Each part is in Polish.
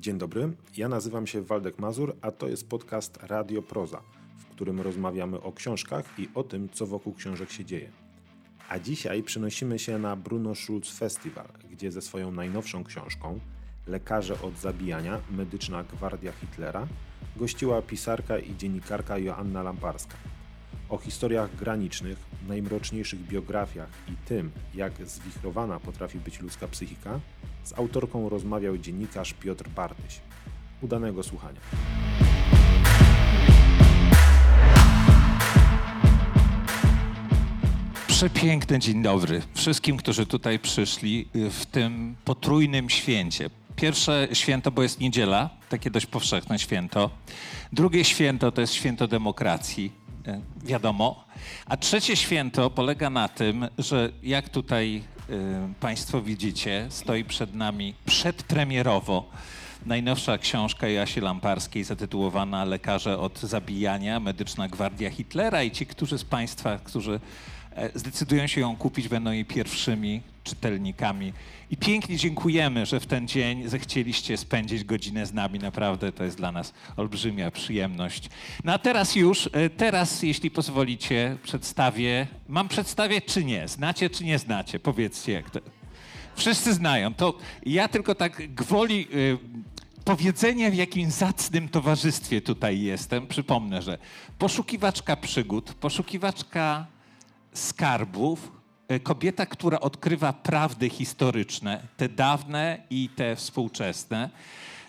Dzień dobry, ja nazywam się Waldek Mazur, a to jest podcast Radio Proza, w którym rozmawiamy o książkach i o tym, co wokół książek się dzieje. A dzisiaj przenosimy się na Bruno Schulz Festival, gdzie ze swoją najnowszą książką Lekarze od zabijania Medyczna Gwardia Hitlera gościła pisarka i dziennikarka Joanna Lamparska. O historiach granicznych, najmroczniejszych biografiach i tym, jak zwichrowana potrafi być ludzka psychika, z autorką rozmawiał dziennikarz Piotr Bartyś. Udanego słuchania. Przepiękny dzień dobry wszystkim, którzy tutaj przyszli w tym potrójnym święcie. Pierwsze święto, bo jest niedziela, takie dość powszechne święto. Drugie święto to jest święto demokracji, wiadomo. A trzecie święto polega na tym, że jak tutaj y, Państwo widzicie, stoi przed nami przedpremierowo najnowsza książka Jasi Lamparskiej zatytułowana Lekarze od zabijania, Medyczna Gwardia Hitlera i ci, którzy z Państwa, którzy e, zdecydują się ją kupić, będą jej pierwszymi czytelnikami. I pięknie dziękujemy, że w ten dzień zechcieliście spędzić godzinę z nami. Naprawdę to jest dla nas olbrzymia przyjemność. No a teraz już, e, teraz jeśli pozwolicie, przedstawię. Mam przedstawię czy nie? Znacie czy nie znacie? Powiedzcie jak to. Wszyscy znają. To ja tylko tak gwoli y, powiedzenia, w jakim zacnym towarzystwie tutaj jestem. Przypomnę, że poszukiwaczka przygód, poszukiwaczka skarbów, kobieta, która odkrywa prawdy historyczne, te dawne i te współczesne.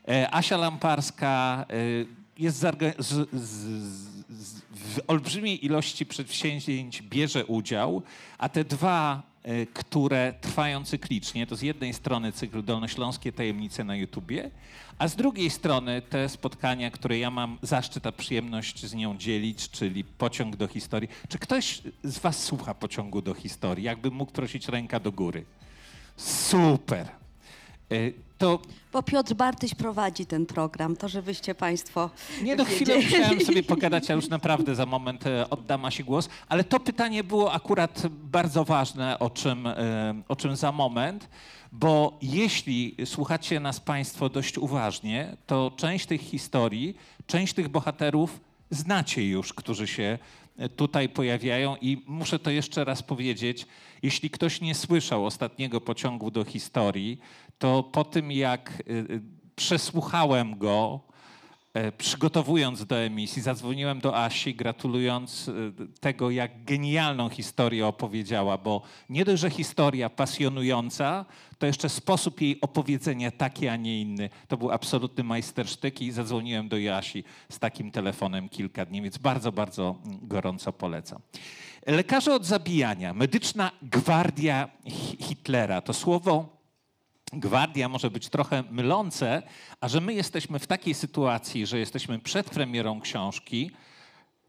Y, Asia Lamparska y, jest z, z, z, w olbrzymiej ilości przedsięwzięć bierze udział, a te dwa, które trwają cyklicznie, to z jednej strony cykl Dolnośląskie Tajemnice na YouTubie, a z drugiej strony te spotkania, które ja mam zaszczyt, a przyjemność z nią dzielić, czyli Pociąg do historii. Czy ktoś z was słucha Pociągu do historii? Jakbym mógł prosić ręka do góry. Super. Y, To Bo Piotr Bartyś prowadzi ten program, to żebyście Państwo. Nie, chwilę wiedzieli. musiałem sobie pogadać, a już naprawdę za moment e, oddam Asi głos. Ale to pytanie było akurat bardzo ważne, o czym, e, o czym za moment, bo jeśli słuchacie nas Państwo dość uważnie, to część tych historii, część tych bohaterów znacie już, którzy się e, tutaj pojawiają. I muszę to jeszcze raz powiedzieć, jeśli ktoś nie słyszał ostatniego pociągu do historii, to po tym jak y, y, przesłuchałem go, e, przygotowując do emisji, zadzwoniłem do Asi, gratulując y, tego, jak genialną historię opowiedziała, bo nie dość, że historia pasjonująca, to jeszcze sposób jej opowiedzenia taki, a nie inny. To był absolutny majstersztyk i zadzwoniłem do Jasi z takim telefonem kilka dni, więc bardzo, bardzo mm, gorąco polecam. Lekarze od zabijania, medyczna gwardia Hi- Hitlera, to słowo gwardia może być trochę mylące, a że my jesteśmy w takiej sytuacji, że jesteśmy przed premierą książki,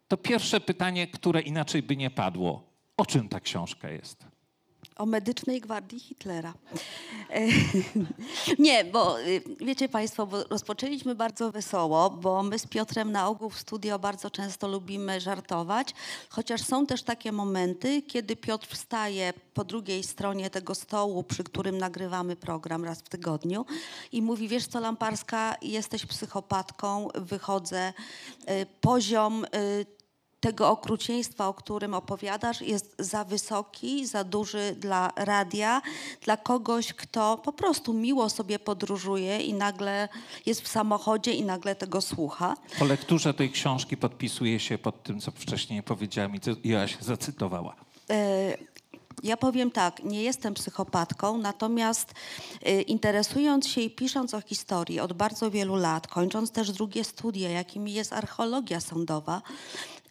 to pierwsze pytanie, które inaczej by nie padło. O czym ta książka jest? O medycznej gwardii Hitlera. E, Nie, bo y, wiecie Państwo, bo rozpoczęliśmy bardzo wesoło, bo my z Piotrem na ogół w studio bardzo często lubimy żartować, chociaż są też takie momenty, kiedy Piotr wstaje po drugiej stronie tego stołu, przy którym nagrywamy program raz w tygodniu i mówi, wiesz co Lamparska, jesteś psychopatką, wychodzę, y, poziom y, tego okrucieństwa, o którym opowiadasz, jest za wysoki, za duży dla radia, dla kogoś, kto po prostu miło sobie podróżuje i nagle jest w samochodzie i nagle tego słucha. Po lekturze tej książki podpisuję się pod tym, co wcześniej powiedziała mi, co Joaś zacytowała. E, Ja powiem tak, nie jestem psychopatką, natomiast e, interesując się i pisząc o historii od bardzo wielu lat, kończąc też drugie studia, jakimi jest archeologia sądowa,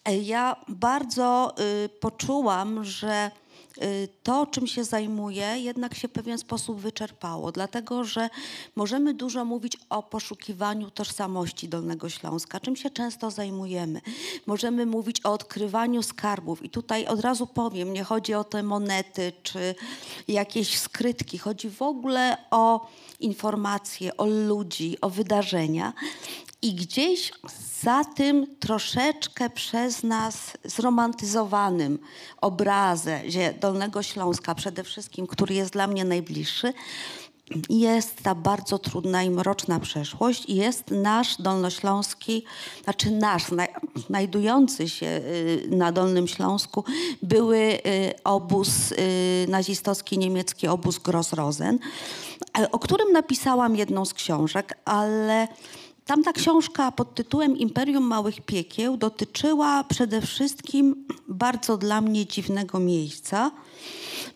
ja bardzo y, poczułam, że y, to, czym się zajmuję, jednak się w pewien sposób wyczerpało, dlatego że możemy dużo mówić o poszukiwaniu tożsamości Dolnego Śląska, czym się często zajmujemy. Możemy mówić o odkrywaniu skarbów i tutaj od razu powiem, nie chodzi o te monety czy jakieś skrytki, chodzi w ogóle o informacje, o ludzi, o wydarzenia. I gdzieś za tym troszeczkę przez nas zromantyzowanym obrazie Dolnego Śląska, przede wszystkim, który jest dla mnie najbliższy, jest ta bardzo trudna i mroczna przeszłość i jest nasz dolnośląski, znaczy nasz, znajdujący się y, na Dolnym Śląsku, były y, obóz y, nazistowski, niemiecki obóz Gross-Rosen, o którym napisałam jedną z książek, ale Tamta książka pod tytułem Imperium Małych Piekieł dotyczyła przede wszystkim bardzo dla mnie dziwnego miejsca.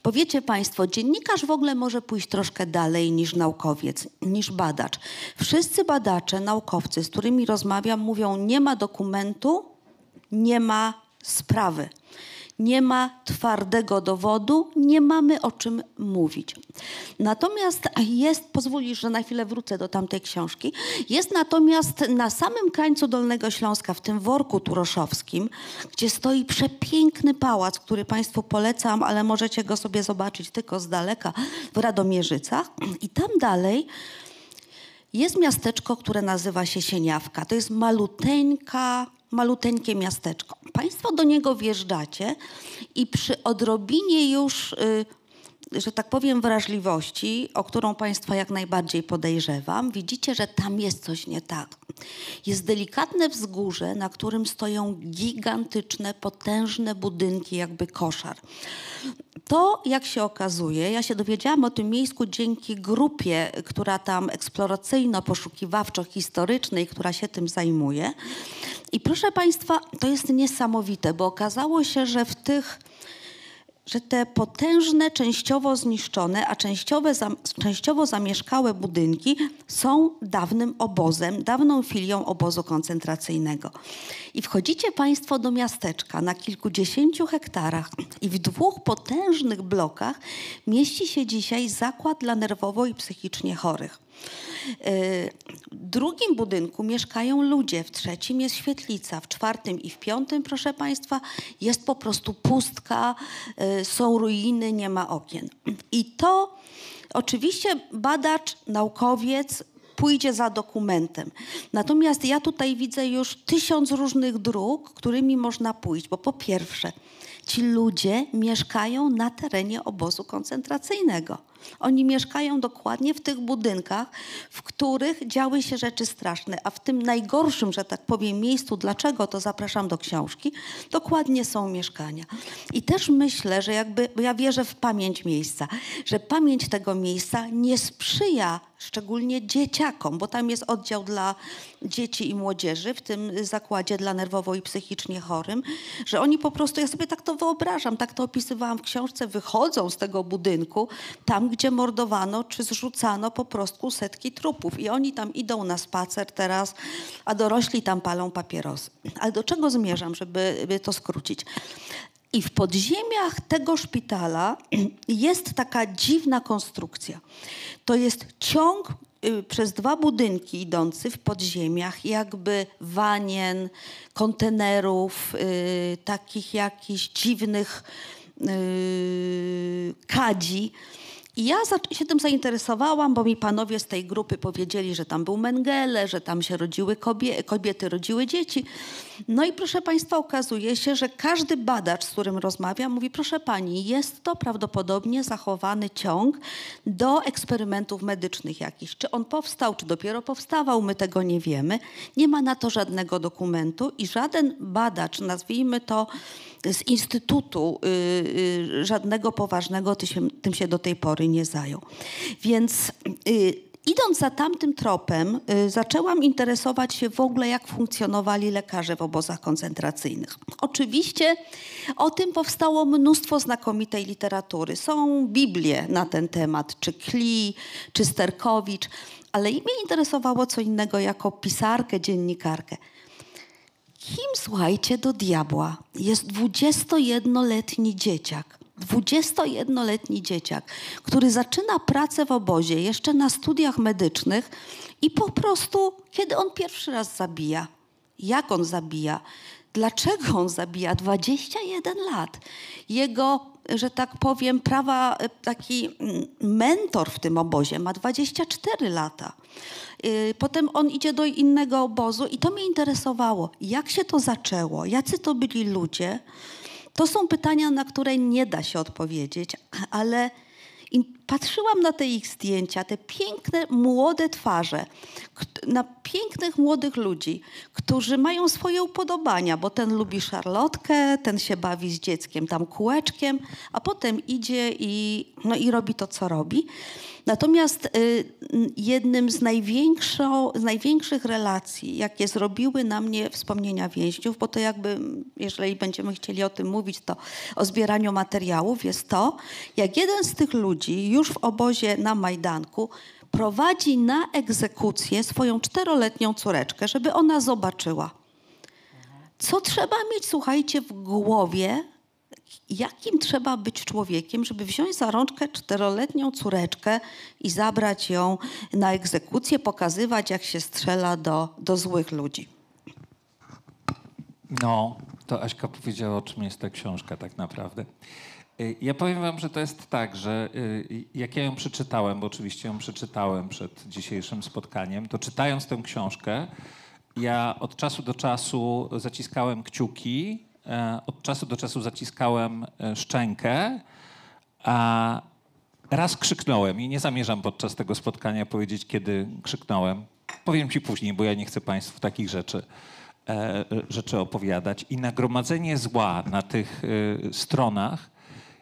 Powiecie Państwo, dziennikarz w ogóle może pójść troszkę dalej niż naukowiec, niż badacz. Wszyscy badacze, naukowcy, z którymi rozmawiam, mówią: nie ma dokumentu, nie ma sprawy nie ma twardego dowodu, nie mamy o czym mówić. Natomiast jest, pozwolisz, że na chwilę wrócę do tamtej książki, jest natomiast na samym krańcu Dolnego Śląska, w tym worku turoszowskim, gdzie stoi przepiękny pałac, który Państwu polecam, ale możecie go sobie zobaczyć tylko z daleka w Radomierzycach. I tam dalej jest miasteczko, które nazywa się Sieniawka. To jest maluteńka maluteńkie miasteczko. Państwo do niego wjeżdżacie i przy odrobinie już, y, że tak powiem, wrażliwości, o którą Państwa jak najbardziej podejrzewam, widzicie, że tam jest coś nie tak. Jest delikatne wzgórze, na którym stoją gigantyczne, potężne budynki, jakby koszar. To, jak się okazuje, ja się dowiedziałam o tym miejscu dzięki grupie, która tam eksploracyjno-poszukiwawczo-historycznej, która się tym zajmuje. I proszę Państwa, to jest niesamowite, bo okazało się, że w tych że te potężne, częściowo zniszczone, a częściowo, częściowo zamieszkałe budynki są dawnym obozem, dawną filią obozu koncentracyjnego. I wchodzicie Państwo do miasteczka na kilkudziesięciu hektarach i w dwóch potężnych blokach mieści się dzisiaj zakład dla nerwowo i psychicznie chorych. W drugim budynku mieszkają ludzie, w trzecim jest świetlica, w czwartym i w piątym, proszę Państwa, jest po prostu pustka, y, są ruiny, nie ma okien. I to oczywiście badacz, naukowiec pójdzie za dokumentem. Natomiast ja tutaj widzę już tysiąc różnych dróg, którymi można pójść, bo po pierwsze, ci ludzie mieszkają na terenie obozu koncentracyjnego. Oni mieszkają dokładnie w tych budynkach, w których działy się rzeczy straszne, a w tym najgorszym, że tak powiem, miejscu, dlaczego to zapraszam do książki, dokładnie są mieszkania. I też myślę, że jakby, bo ja wierzę w pamięć miejsca, że pamięć tego miejsca nie sprzyja szczególnie dzieciakom, bo tam jest oddział dla dzieci i młodzieży, w tym zakładzie dla nerwowo i psychicznie chorym, że oni po prostu, ja sobie tak to wyobrażam, tak to opisywałam w książce, wychodzą z tego budynku, tam gdzie mordowano czy zrzucano po prostu setki trupów i oni tam idą na spacer teraz, a dorośli tam palą papierosy. Ale do czego zmierzam, żeby to skrócić? I w podziemiach tego szpitala jest taka dziwna konstrukcja. To jest ciąg y, przez dwa budynki idący w podziemiach, jakby wanien, kontenerów, y, takich jakichś dziwnych y, kadzi. I ja się tym zainteresowałam, bo mi panowie z tej grupy powiedzieli, że tam był Mengele, że tam się rodziły kobiety, kobiety rodziły dzieci. No i proszę Państwa, okazuje się, że każdy badacz, z którym rozmawiam, mówi, proszę Pani, jest to prawdopodobnie zachowany ciąg do eksperymentów medycznych jakichś. Czy on powstał, czy dopiero powstawał, my tego nie wiemy. Nie ma na to żadnego dokumentu i żaden badacz, nazwijmy to z instytutu y, y, żadnego poważnego tym się do tej pory nie zajął. Więc y, Idąc za tamtym tropem, y, zaczęłam interesować się w ogóle, jak funkcjonowali lekarze w obozach koncentracyjnych. Oczywiście o tym powstało mnóstwo znakomitej literatury. Są Biblie na ten temat, czy Kli, czy Sterkowicz, ale mnie interesowało co innego jako pisarkę, dziennikarkę. Kim, słuchajcie, do diabła jest 21-letni dzieciak, 21-letni dzieciak, który zaczyna pracę w obozie jeszcze na studiach medycznych i po prostu, kiedy on pierwszy raz zabija, jak on zabija, dlaczego on zabija 21 lat. Jego, że tak powiem, prawa, taki mm, mentor w tym obozie ma 24 lata. Y, potem on idzie do innego obozu i to mnie interesowało. Jak się to zaczęło? Jacy to byli ludzie? To są pytania, na które nie da się odpowiedzieć, ale patrzyłam na te ich zdjęcia, te piękne, młode twarze, na pięknych, młodych ludzi, którzy mają swoje upodobania, bo ten lubi szarlotkę, ten się bawi z dzieckiem tam kółeczkiem, a potem idzie i, no i robi to, co robi. Natomiast y, jednym z, z największych relacji, jakie zrobiły na mnie wspomnienia więźniów, bo to jakby, jeżeli będziemy chcieli o tym mówić, to o zbieraniu materiałów, jest to, jak jeden z tych ludzi już w obozie na Majdanku prowadzi na egzekucję swoją czteroletnią córeczkę, żeby ona zobaczyła. Co trzeba mieć, słuchajcie, w głowie, jakim trzeba być człowiekiem, żeby wziąć za rączkę czteroletnią córeczkę i zabrać ją na egzekucję, pokazywać, jak się strzela do, do złych ludzi. No, to Aśka powiedziała, o czym jest ta książka tak naprawdę. Y, Ja powiem wam, że to jest tak, że y, jak ja ją przeczytałem, bo oczywiście ją przeczytałem przed dzisiejszym spotkaniem, to czytając tę książkę, ja od czasu do czasu zaciskałem kciuki, od czasu do czasu zaciskałem e, szczękę, a raz krzyknąłem i nie zamierzam podczas tego spotkania powiedzieć, kiedy krzyknąłem. Powiem ci później, bo ja nie chcę Państwu takich rzeczy, e, e, rzeczy opowiadać. I nagromadzenie zła na tych e, stronach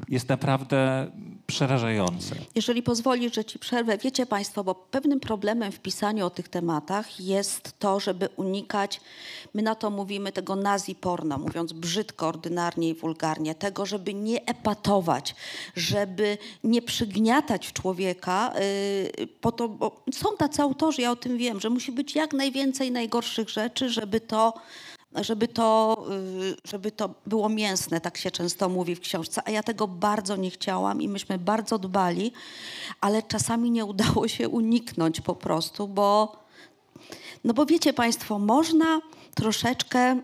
jest naprawdę przerażające. Jeżeli pozwolisz, że ci przerwę, wiecie Państwo, bo pewnym problemem w pisaniu o tych tematach jest to, żeby unikać, my na to mówimy tego nazi porno, mówiąc brzydko, ordynarnie i wulgarnie, tego, żeby nie epatować, żeby nie przygniatać człowieka, yy, po to, bo są tacy autorzy, ja o tym wiem, że musi być jak najwięcej najgorszych rzeczy, żeby to żeby to, y, żeby to było mięsne, tak się często mówi w książce, a ja tego bardzo nie chciałam i myśmy bardzo dbali, ale czasami nie udało się uniknąć po prostu, bo no bo wiecie Państwo, można troszeczkę,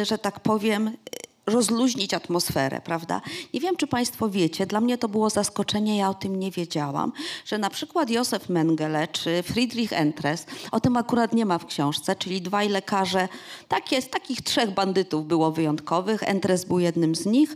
y, że tak powiem, rozluźnić atmosferę, prawda? Nie wiem, czy Państwo wiecie, dla mnie to było zaskoczenie, ja o tym nie wiedziałam, że na przykład Józef Mengele czy Friedrich Entres, o tym akurat nie ma w książce, czyli dwaj lekarze, takie, takich trzech bandytów było wyjątkowych, Entres był jednym z nich,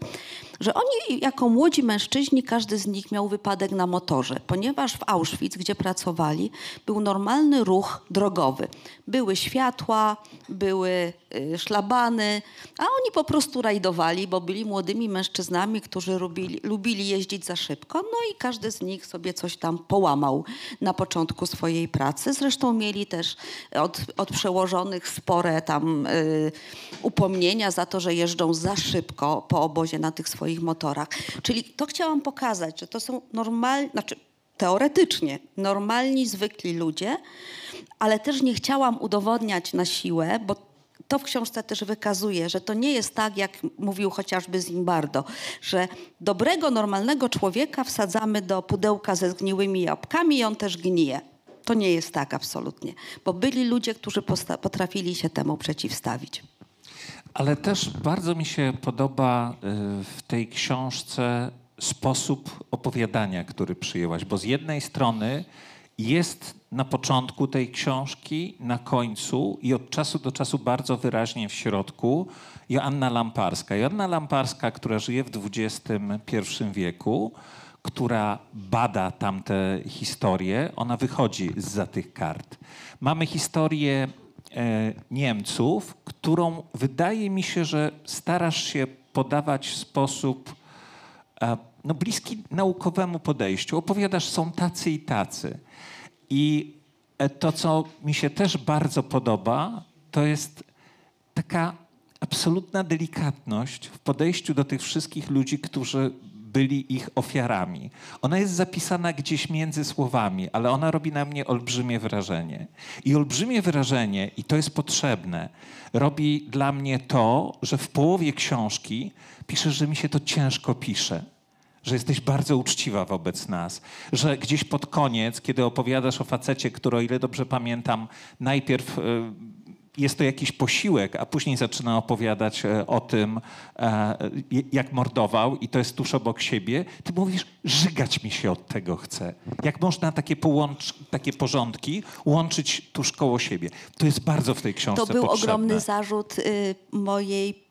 że oni jako młodzi mężczyźni, każdy z nich miał wypadek na motorze, ponieważ w Auschwitz, gdzie pracowali, był normalny ruch drogowy. Były światła, były y, szlabany, a oni po prostu rajdowali, bo byli młodymi mężczyznami, którzy lubili, lubili jeździć za szybko, no i każdy z nich sobie coś tam połamał na początku swojej pracy. Zresztą mieli też od, od przełożonych spore tam y, upomnienia za to, że jeżdżą za szybko po obozie na tych swoich motorach. Czyli to chciałam pokazać, że to są normalni, znaczy teoretycznie normalni, zwykli ludzie, ale też nie chciałam udowodniać na siłę, bo to w książce też wykazuje, że to nie jest tak, jak mówił chociażby Zimbardo, że dobrego, normalnego człowieka wsadzamy do pudełka ze zgniłymi jabłkami i on też gnije. To nie jest tak absolutnie, bo byli ludzie, którzy potrafili się temu przeciwstawić. Ale też bardzo mi się podoba y, w tej książce sposób opowiadania, który przyjęłaś, bo z jednej strony jest na początku tej książki, na końcu i od czasu do czasu bardzo wyraźnie w środku Joanna Lamparska. Joanna Lamparska, która żyje w XXI wieku, która bada tamte historie, ona wychodzi za tych kart. Mamy historię Niemców, którą wydaje mi się, że starasz się podawać w sposób e, no, bliski naukowemu podejściu. Opowiadasz, są tacy i tacy. I e, to, co mi się też bardzo podoba, to jest taka absolutna delikatność w podejściu do tych wszystkich ludzi, którzy byli ich ofiarami. Ona jest zapisana gdzieś między słowami, ale ona robi na mnie olbrzymie wrażenie. I olbrzymie wrażenie, i to jest potrzebne, robi dla mnie to, że w połowie książki piszesz, że mi się to ciężko pisze że jesteś bardzo uczciwa wobec nas, że gdzieś pod koniec, kiedy opowiadasz o facecie, który, o ile dobrze pamiętam, najpierw e, jest to jakiś posiłek, a później zaczyna opowiadać e, o tym, e, jak mordował i to jest tuż obok siebie, ty mówisz, żygać mi się od tego chce. Jak można takie, połącz, takie porządki łączyć tuż koło siebie? To jest bardzo w tej książce To był potrzebne. ogromny zarzut y, mojej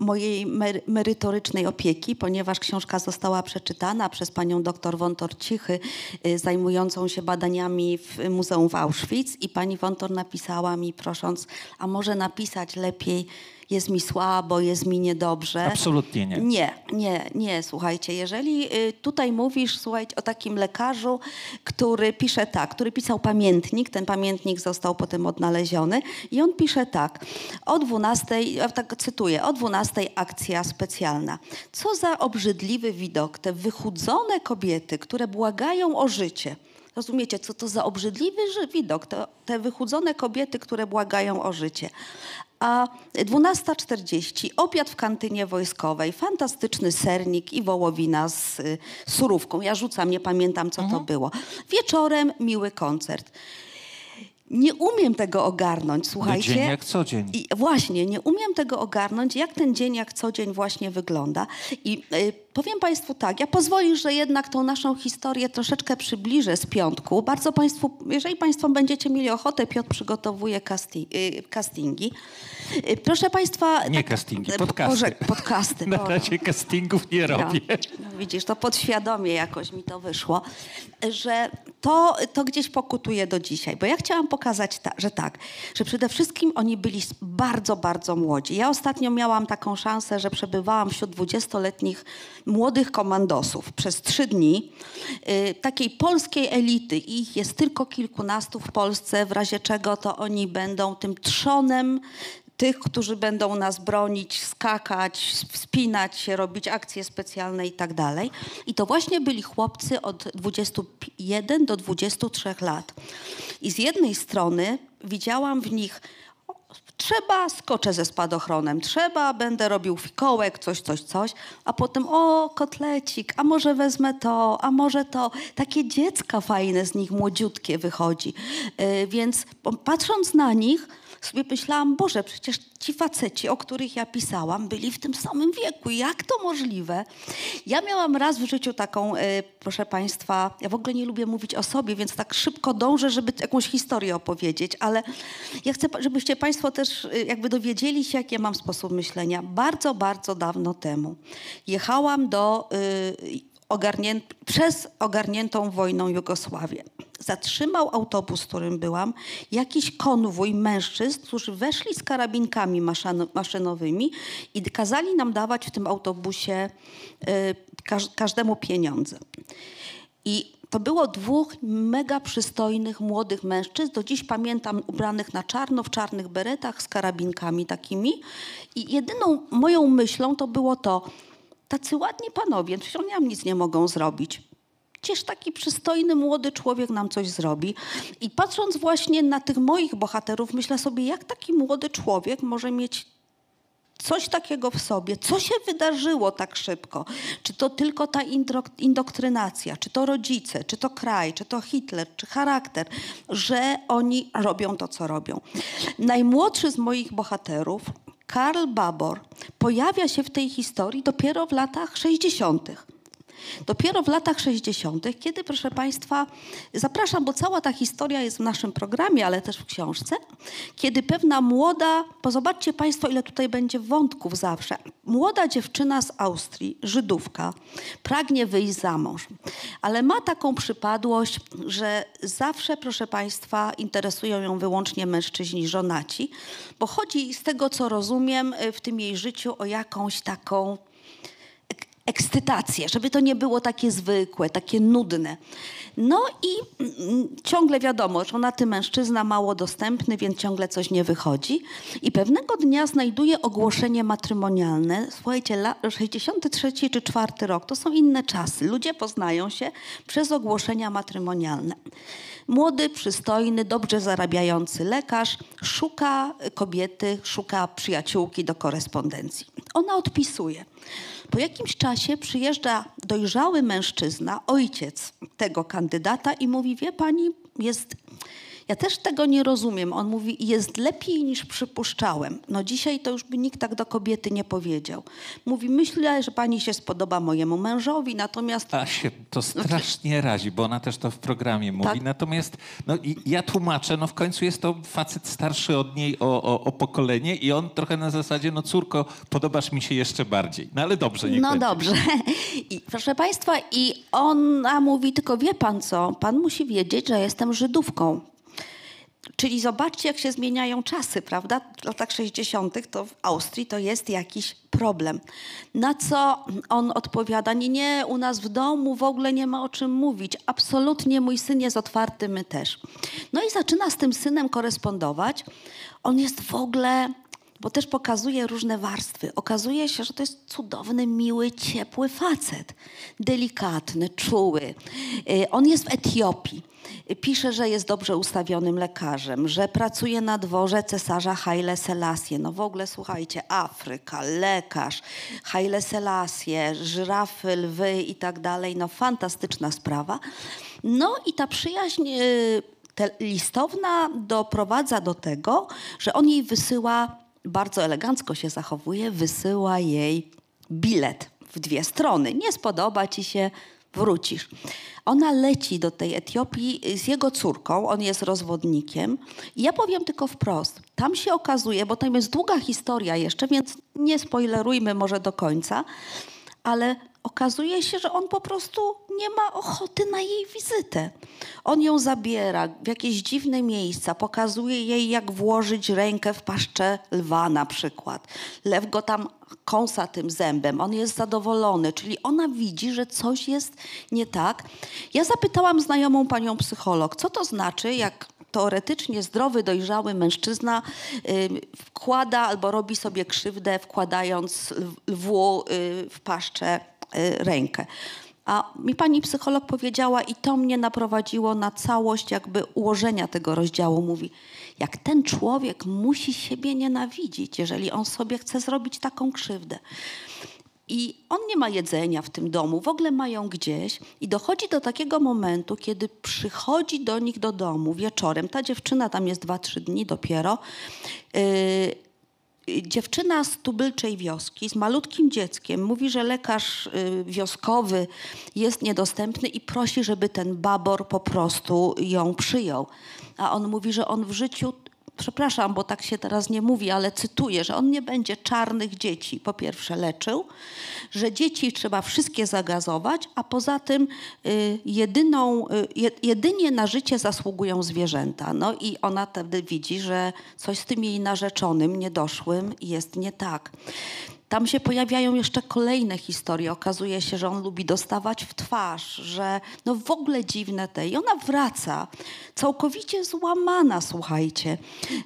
mojej mer merytorycznej opieki, ponieważ książka została przeczytana przez panią dr Wontor Cichy, y, zajmującą się badaniami w Muzeum w Auschwitz i pani Wontor napisała mi prosząc, a może napisać lepiej jest mi słabo, jest mi niedobrze. Absolutnie nie. Nie, nie, nie, słuchajcie, jeżeli y, tutaj mówisz, słuchajcie, o takim lekarzu, który pisze tak, który pisał pamiętnik, ten pamiętnik został potem odnaleziony i on pisze tak, o 12, ja tak cytuję, o 12 akcja specjalna. Co za obrzydliwy widok, te wychudzone kobiety, które błagają o życie. Rozumiecie, co to za obrzydliwy widok, to, te wychudzone kobiety, które błagają o życie. A 12.40 obiad w kantynie wojskowej, fantastyczny sernik i wołowina z y, surówką. Ja rzucam, nie pamiętam co to było. Wieczorem miły koncert. Nie umiem tego ogarnąć, słuchajcie. dzień jak co dzień. I właśnie, nie umiem tego ogarnąć, jak ten dzień jak co dzień właśnie wygląda. I y, powiem Państwu tak, ja pozwolę, że jednak tą naszą historię troszeczkę przybliżę z piątku. Bardzo Państwu, jeżeli Państwo będziecie mieli ochotę, Piotr przygotowuje casti, y, castingi. Y, proszę Państwa... Nie tak, castingi, y, podcasty. Boże, podcasty. Na razie castingów nie robię. No, widzisz, to podświadomie jakoś mi to wyszło, że to, to gdzieś pokutuje do dzisiaj. Bo ja chciałam pokazać, ta, że tak, że przede wszystkim oni byli bardzo, bardzo młodzi. Ja ostatnio miałam taką szansę, że przebywałam wśród dwudziestoletnich młodych komandosów przez trzy dni. Y, takiej polskiej elity. Ich jest tylko kilkunastu w Polsce, w razie czego to oni będą tym trzonem tych, którzy będą nas bronić, skakać, wspinać się, robić akcje specjalne i tak dalej. I to właśnie byli chłopcy od 21 do 23 lat. I z jednej strony widziałam w nich trzeba, skoczę ze spadochronem, trzeba, będę robił fikołek, coś, coś, coś, a potem o, kotlecik, a może wezmę to, a może to. Takie dziecka fajne z nich, młodziutkie wychodzi. Yy, więc patrząc na nich, sobie myślałam, Boże, przecież ci faceci, o których ja pisałam, byli w tym samym wieku. Jak to możliwe? Ja miałam raz w życiu taką, y, proszę Państwa, ja w ogóle nie lubię mówić o sobie, więc tak szybko dążę, żeby jakąś historię opowiedzieć, ale ja chcę, żebyście Państwo też y, jakby dowiedzieli się, jaki ja mam sposób myślenia. Bardzo, bardzo dawno temu jechałam do... Y, ogarnię, przez ogarniętą wojną Jugosławię. Zatrzymał autobus, w którym byłam, jakiś konwój mężczyzn, którzy weszli z karabinkami maszynowymi i kazali nam dawać w tym autobusie y, każdemu pieniądze. I to było dwóch mega przystojnych młodych mężczyzn, do dziś pamiętam ubranych na czarno, w czarnych beretach z karabinkami takimi. I jedyną moją myślą to było to, tacy ładni panowie, przecież oni nam nic nie mogą zrobić. Gdzież taki przystojny młody człowiek nam coś zrobi. I patrząc właśnie na tych moich bohaterów, myślę sobie, jak taki młody człowiek może mieć coś takiego w sobie, co się wydarzyło tak szybko. Czy to tylko ta indoktrynacja, czy to rodzice, czy to kraj, czy to Hitler, czy charakter, że oni robią to, co robią. Najmłodszy z moich bohaterów, Karl Babor, pojawia się w tej historii dopiero w latach 60. Dopiero w latach 60., kiedy, proszę Państwa, zapraszam, bo cała ta historia jest w naszym programie, ale też w książce, kiedy pewna młoda, bo zobaczcie Państwo, ile tutaj będzie wątków zawsze, młoda dziewczyna z Austrii, Żydówka, pragnie wyjść za mąż, ale ma taką przypadłość, że zawsze, proszę Państwa, interesują ją wyłącznie mężczyźni żonaci, bo chodzi z tego, co rozumiem, w tym jej życiu o jakąś taką ekscytację, żeby to nie było takie zwykłe, takie nudne. No i mm, ciągle wiadomo, że na tym mężczyzna mało dostępny, więc ciągle coś nie wychodzi. I pewnego dnia znajduje ogłoszenie matrymonialne. Słuchajcie, 63 czy 4 rok, to są inne czasy. Ludzie poznają się przez ogłoszenia matrymonialne. Młody, przystojny, dobrze zarabiający lekarz szuka kobiety, szuka przyjaciółki do korespondencji. Ona odpisuje. Po jakimś czasie przyjeżdża dojrzały mężczyzna, ojciec tego kandydata i mówi, wie pani, jest Ja też tego nie rozumiem. On mówi, jest lepiej niż przypuszczałem. No dzisiaj to już by nikt tak do kobiety nie powiedział. Mówi, myślę, że pani się spodoba mojemu mężowi, natomiast... A się to strasznie razi, bo ona też to w programie mówi. Tak. Natomiast no, i ja tłumaczę, no w końcu jest to facet starszy od niej o, o, o pokolenie i on trochę na zasadzie, no córko, podobasz mi się jeszcze bardziej. No ale dobrze, niech No będzie. dobrze. I, proszę Państwa, i ona mówi, tylko wie pan co, pan musi wiedzieć, że jestem Żydówką. Czyli zobaczcie, jak się zmieniają czasy, prawda? W latach 60. to w Austrii to jest jakiś problem. Na co on odpowiada, nie, nie, u nas w domu w ogóle nie ma o czym mówić. Absolutnie mój syn jest otwarty, my też. No i zaczyna z tym synem korespondować. On jest w ogóle bo też pokazuje różne warstwy. Okazuje się, że to jest cudowny, miły, ciepły facet. Delikatny, czuły. Y, On jest w Etiopii. Pisze, że jest dobrze ustawionym lekarzem, że pracuje na dworze cesarza Haile Selassie. No w ogóle słuchajcie, Afryka, lekarz, Haile Selassie, żyrafy, lwy i tak dalej. No fantastyczna sprawa. No i ta przyjaźń y, listowna doprowadza do tego, że on jej wysyła, bardzo elegancko się zachowuje, wysyła jej bilet w dwie strony. Nie spodoba ci się, wrócisz. Ona leci do tej Etiopii z jego córką, on jest rozwodnikiem. I ja powiem tylko wprost, tam się okazuje, bo tam jest długa historia jeszcze, więc nie spoilerujmy może do końca, ale okazuje się, że on po prostu nie ma ochoty na jej wizytę. On ją zabiera w jakieś dziwne miejsca, pokazuje jej, jak włożyć rękę w paszczę lwa na przykład. Lew go tam kąsa tym zębem, on jest zadowolony, czyli ona widzi, że coś jest nie tak. Ja zapytałam znajomą panią psycholog, co to znaczy, jak teoretycznie zdrowy, dojrzały mężczyzna wkłada albo robi sobie krzywdę, wkładając lw- lwu y, w paszczę rękę. A mi pani psycholog powiedziała, i to mnie naprowadziło na całość jakby ułożenia tego rozdziału. Mówi, jak ten człowiek musi siebie nienawidzić, jeżeli on sobie chce zrobić taką krzywdę. I on nie ma jedzenia w tym domu, w ogóle mają gdzieś. I dochodzi do takiego momentu, kiedy przychodzi do nich do domu wieczorem. Ta dziewczyna tam jest dwa, trzy dni dopiero. Yy, dziewczyna z tubylczej wioski z malutkim dzieckiem mówi, że lekarz y, wioskowy jest niedostępny i prosi, żeby ten babor po prostu ją przyjął. A on mówi, że on w życiu, przepraszam, bo tak się teraz nie mówi, ale cytuję, że on nie będzie czarnych dzieci po pierwsze leczył, że dzieci trzeba wszystkie zagazować, a poza tym y, jedyną, y, je, jedynie na życie zasługują zwierzęta. No i ona wtedy widzi, że coś z tym jej narzeczonym, niedoszłym jest nie tak. Tam się pojawiają jeszcze kolejne historie. Okazuje się, że on lubi dostawać w twarz, że no w ogóle dziwne te. I ona wraca całkowicie złamana, słuchajcie,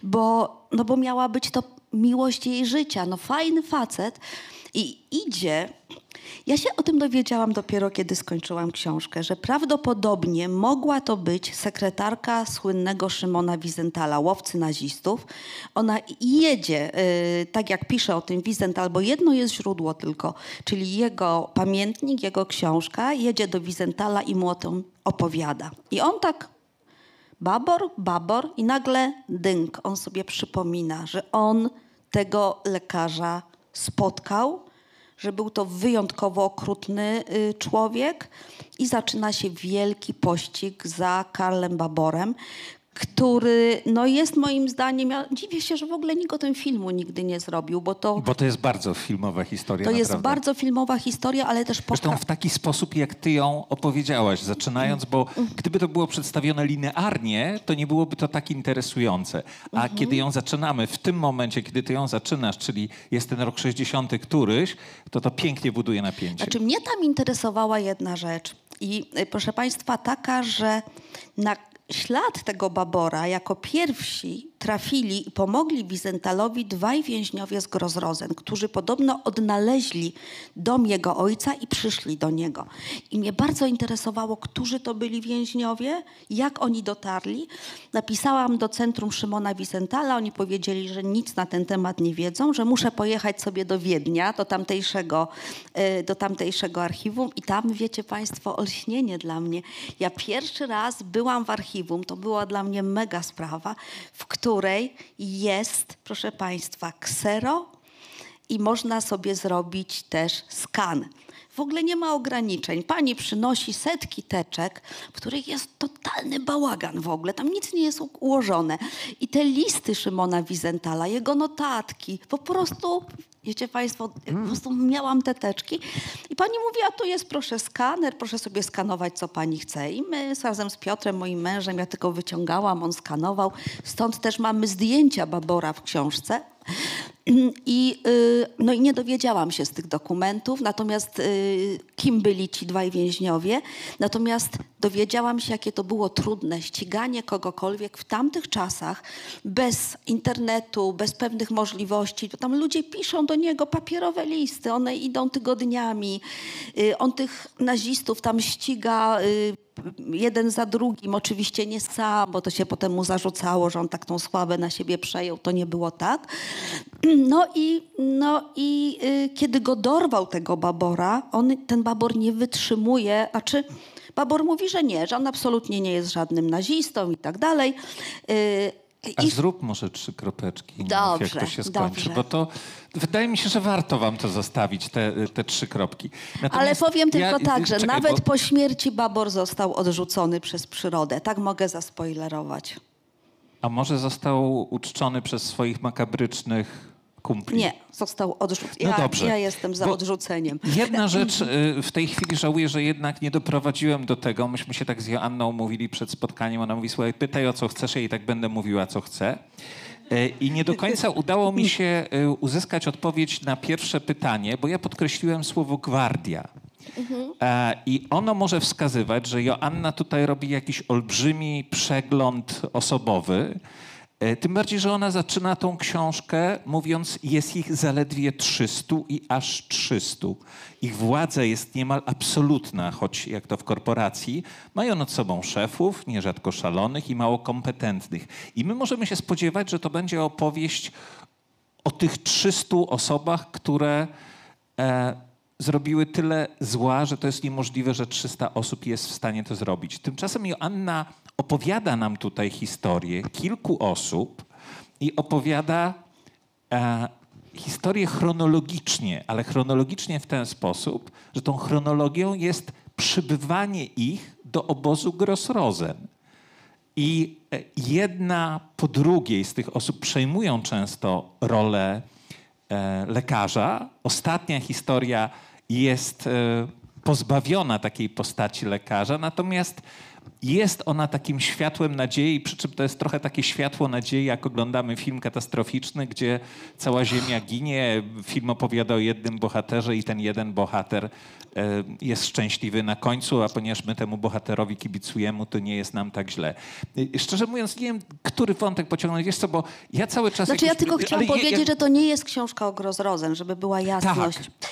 bo, no bo miała być to miłość jej życia. No fajny facet i idzie. Ja się o tym dowiedziałam dopiero, kiedy skończyłam książkę, że prawdopodobnie mogła to być sekretarka słynnego Szymona Wizentala, łowcy nazistów. Ona jedzie, y, tak jak pisze o tym Wizental, bo jedno jest źródło tylko, czyli jego pamiętnik, jego książka, jedzie do Wizentala i mu o tym opowiada. I on tak babor, babor i nagle dynk. On sobie przypomina, że on tego lekarza spotkał, że był to wyjątkowo okrutny y, człowiek i zaczyna się wielki pościg za Karlem Baborem, który no jest moim zdaniem, ja dziwię się, że w ogóle nikt o tym filmu nigdy nie zrobił, bo to, Bo to jest bardzo filmowa historia. to jest naprawdę. bardzo filmowa historia, ale też Zresztą poka- w taki sposób, jak ty ją opowiedziałaś, zaczynając, bo gdyby to było przedstawione linearnie, to nie byłoby to tak interesujące. A Mhm. kiedy ją zaczynamy, w tym momencie, kiedy ty ją zaczynasz, czyli jest ten rok 60 któryś, to to pięknie buduje napięcie. Znaczy mnie tam interesowała jedna rzecz i y, proszę Państwa taka, że na ślad tego Babora jako pierwsi trafili i pomogli Wizentalowi dwaj więźniowie z Grozrozen, którzy podobno odnaleźli dom jego ojca i przyszli do niego. I mnie bardzo interesowało, którzy to byli więźniowie, jak oni dotarli. Napisałam do Centrum Szymona Wizentala, oni powiedzieli, że nic na ten temat nie wiedzą, że muszę pojechać sobie do Wiednia, do tamtejszego, e, do tamtejszego archiwum i tam, wiecie Państwo, olśnienie dla mnie. Ja pierwszy raz byłam w archiwum, to była dla mnie mega sprawa, w której jest, proszę Państwa, ksero i można sobie zrobić też skan. W ogóle nie ma ograniczeń. Pani przynosi setki teczek, w których jest totalny bałagan w ogóle. Tam nic nie jest ułożone. I te listy Szymona Wizentala, jego notatki, po prostu, wiecie Państwo, po prostu miałam te teczki. I pani mówi, a tu jest proszę skaner, proszę sobie skanować, co pani chce. I my razem z Piotrem, moim mężem, ja tylko wyciągałam, on skanował. Stąd też mamy zdjęcia Babora w książce. I, y, no i nie dowiedziałam się z tych dokumentów, natomiast y, kim byli ci dwaj więźniowie. Natomiast dowiedziałam się, jakie to było trudne ściganie kogokolwiek w tamtych czasach bez internetu, bez pewnych możliwości. Tam ludzie piszą do niego papierowe listy, one idą tygodniami. Y, on tych nazistów tam ściga jeden za drugim, oczywiście nie sam, bo to się potem mu zarzucało, że on tak tą sławę na siebie przejął, to nie było tak. No i, no i y, kiedy go dorwał tego babora, on, ten babor nie wytrzymuje, a czy babor mówi, że nie, że on absolutnie nie jest żadnym nazistą i tak dalej. Y, a I... zrób może trzy kropeczki, dobrze, jak to się skończy, dobrze. bo to wydaje mi się, że warto wam to zostawić, te, te trzy kropki. Natomiast Ale powiem ja, tylko tak, że czekaj, nawet bo... po śmierci Babor został odrzucony przez przyrodę. Tak mogę zaspoilerować. A może został uczczony przez swoich makabrycznych kumpli. Nie, został odrzucony. No ja, dobrze. ja jestem za Bo odrzuceniem. Jedna rzecz y, w tej chwili żałuję, że jednak nie doprowadziłem do tego. Myśmy się tak z Joanną mówili przed spotkaniem. Ona mówi, słuchaj, pytaj o co chcesz, ja i tak będę mówiła, co chcę. Y, I nie do końca udało mi się y, uzyskać odpowiedź na pierwsze pytanie, bo ja podkreśliłem słowo gwardia. Mhm. I ono może wskazywać, że Joanna tutaj robi jakiś olbrzymi przegląd osobowy, E, tym bardziej, że ona zaczyna tą książkę mówiąc, jest ich zaledwie 300 i aż 300. Ich władza jest niemal absolutna, choć jak to w korporacji, mają nad sobą szefów, nierzadko szalonych i mało kompetentnych. I my możemy się spodziewać, że to będzie opowieść o tych 300 osobach, które e, zrobiły tyle zła, że to jest niemożliwe, że 300 osób jest w stanie to zrobić. Tymczasem Joanna opowiada nam tutaj historię kilku osób i opowiada e, historię chronologicznie, ale chronologicznie w ten sposób, że tą chronologią jest przybywanie ich do obozu Grossrosen. I e, jedna po drugiej z tych osób przejmują często rolę lekarza. Ostatnia historia jest e, pozbawiona takiej postaci lekarza, natomiast jest ona takim światłem nadziei, przy czym to jest trochę takie światło nadziei, jak oglądamy film katastroficzny, gdzie cała ziemia ginie. Film opowiada o jednym bohaterze i ten jeden bohater e, jest szczęśliwy na końcu, a ponieważ my temu bohaterowi kibicujemy, to nie jest nam tak źle. E, szczerze mówiąc, nie wiem, który wątek pociągnąć. Wiesz co, bo ja cały czas... Znaczy ja tylko chciałam powiedzieć, ja... że to nie jest książka o Grozrozen, żeby była jasność. Tak.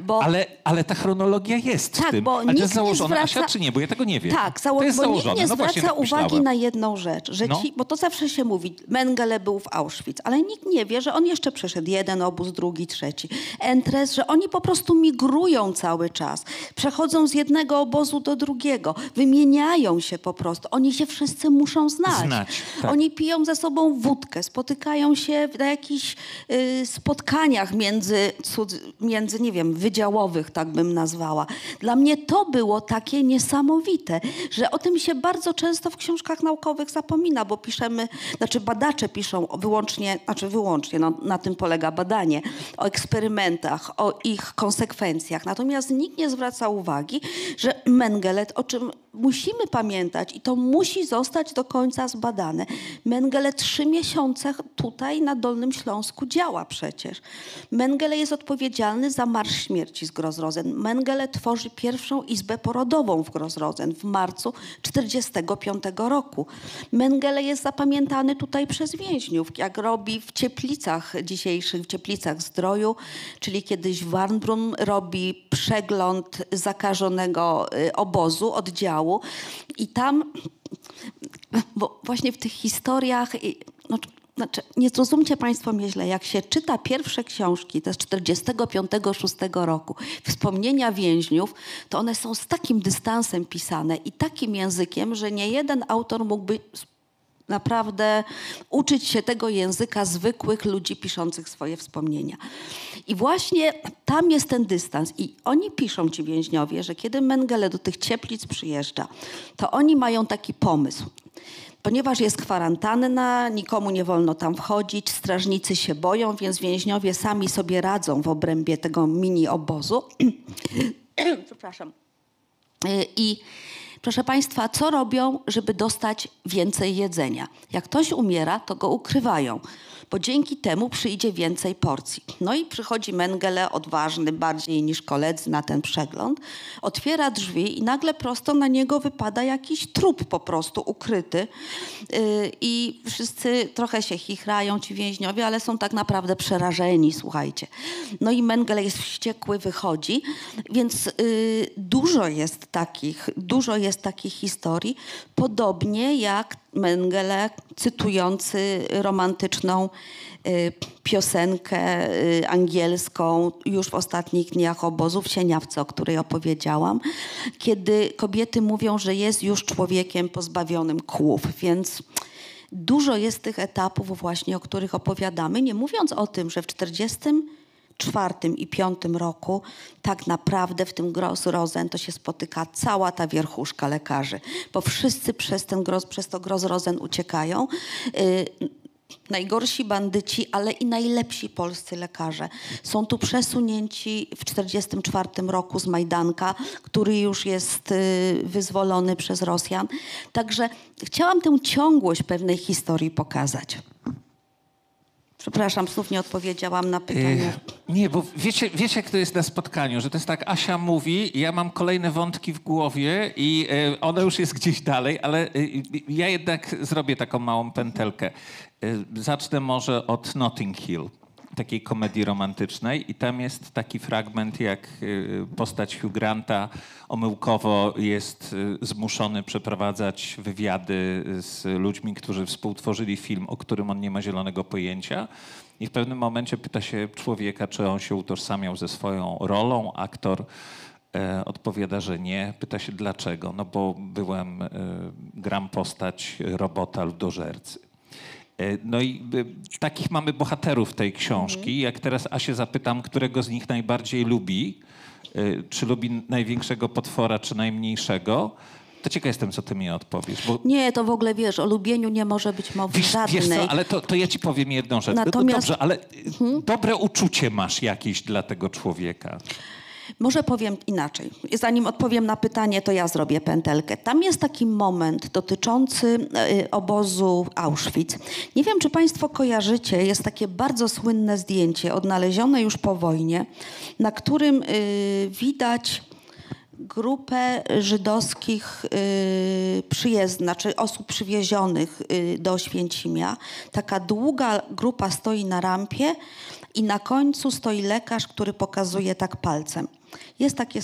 Bo... Ale, ale ta chronologia jest tak, w tym. Bo ale to jest założona, zwraca... Asia, czy nie? Bo ja tego nie wiem. Tak, zało... bo założone. nikt nie no zwraca tak uwagi na jedną rzecz, że no. ci, bo to zawsze się mówi, Mengele był w Auschwitz, ale nikt nie wie, że on jeszcze przeszedł jeden obóz, drugi, trzeci. Entres, że oni po prostu migrują cały czas. Przechodzą z jednego obozu do drugiego. Wymieniają się po prostu. Oni się wszyscy muszą znać. znać tak. Oni piją ze sobą wódkę, spotykają się na jakichś y, spotkaniach między, między, nie wiem, wydziałowych, tak bym nazwała. Dla mnie to było takie niesamowite, że tym się bardzo często w książkach naukowych zapomina, bo piszemy, znaczy badacze piszą wyłącznie, znaczy wyłącznie, no, na tym polega badanie, o eksperymentach, o ich konsekwencjach. Natomiast nikt nie zwraca uwagi, że Mengele, o czym musimy pamiętać i to musi zostać do końca zbadane. Mengele trzy miesiące tutaj na Dolnym Śląsku działa przecież. Mengele jest odpowiedzialny za Marsz Śmierci z Grozrozen. Mengele tworzy pierwszą izbę porodową w Grozrozen w marcu 1945 roku. Mengele jest zapamiętany tutaj przez więźniów, jak robi w Cieplicach dzisiejszych, w Cieplicach Zdroju, czyli kiedyś Warnbrunn robi przegląd zakażonego y, obozu, oddziału i tam, bo właśnie w tych historiach, no, znaczy, nie zrozumcie Państwo mnie źle, jak się czyta pierwsze książki, to z 45-6 roku, wspomnienia więźniów, to one są z takim dystansem pisane i takim językiem, że nie jeden autor mógłby naprawdę uczyć się tego języka zwykłych ludzi piszących swoje wspomnienia. I właśnie tam jest ten dystans. I oni piszą, ci więźniowie, że kiedy Mengele do tych cieplic przyjeżdża, to oni mają taki pomysł. Ponieważ jest kwarantanna, nikomu nie wolno tam wchodzić, strażnicy się boją, więc więźniowie sami sobie radzą w obrębie tego mini obozu. Przepraszam. I Proszę Państwa, co robią, żeby dostać więcej jedzenia? Jak ktoś umiera, to go ukrywają bo dzięki temu przyjdzie więcej porcji. No i przychodzi Mengele, odważny bardziej niż koledzy na ten przegląd, otwiera drzwi i nagle prosto na niego wypada jakiś trup po prostu ukryty yy, i wszyscy trochę się chichrają, ci więźniowie, ale są tak naprawdę przerażeni, słuchajcie. No i Mengele jest wściekły, wychodzi, więc yy, dużo jest takich, dużo jest takich historii, podobnie jak Mengele, cytujący romantyczną y, piosenkę y, angielską już w ostatnich dniach obozu w Sieniawce, o której opowiedziałam, kiedy kobiety mówią, że jest już człowiekiem pozbawionym kłów, więc dużo jest tych etapów właśnie, o których opowiadamy, nie mówiąc o tym, że w 40 czwartym i piątym roku tak naprawdę w tym Grossrosen to się spotyka cała ta wierchuszka lekarzy, bo wszyscy przez, ten gros, przez to Grossrosen uciekają. Yy, najgorsi bandyci, ale i najlepsi polscy lekarze. Są tu przesunięci w 1944 roku z Majdanka, który już jest y, wyzwolony przez Rosjan. Także chciałam tę ciągłość pewnej historii pokazać. Przepraszam, znów nie odpowiedziałam na pytanie. nie, bo wiecie, wiecie, jak to jest na spotkaniu, że to jest tak, Asia mówi, ja mam kolejne wątki w głowie i e, ona już jest gdzieś dalej, ale e, ja jednak zrobię taką małą pętelkę. E, zacznę może od Notting Hill takiej komedii romantycznej i tam jest taki fragment, jak y, postać Hugh Granta omyłkowo jest y, zmuszony przeprowadzać wywiady z ludźmi, którzy współtworzyli film, o którym on nie ma zielonego pojęcia. I w pewnym momencie pyta się człowieka, czy on się utożsamiał ze swoją rolą. Aktor e, odpowiada, że nie. Pyta się dlaczego. No bo byłem, e, gram postać robota ludożercy. E, no i e, takich mamy bohaterów tej książki. Jak teraz Asię zapytam, którego z nich najbardziej lubi, e, czy lubi największego potwora, czy najmniejszego, to ciekaw jestem, co ty mi odpowiesz. Bo... Nie, to w ogóle wiesz, o lubieniu nie może być mowy wiesz, żadnej. Wiesz co, ale to, to ja ci powiem jedną rzecz. Natomiast... Dobrze, ale hmm? dobre uczucie masz jakieś dla tego człowieka. Może powiem inaczej. Zanim odpowiem na pytanie, to ja zrobię pętelkę. Tam jest taki moment dotyczący e, obozu Auschwitz. Nie wiem, czy Państwo kojarzycie, jest takie bardzo słynne zdjęcie, odnalezione już po wojnie, na którym e, widać grupę żydowskich y, przyjezdnych, znaczy osób przywiezionych do Święcimia. Taka długa grupa stoi na rampie i na końcu stoi lekarz, który pokazuje tak palcem. Jest takie,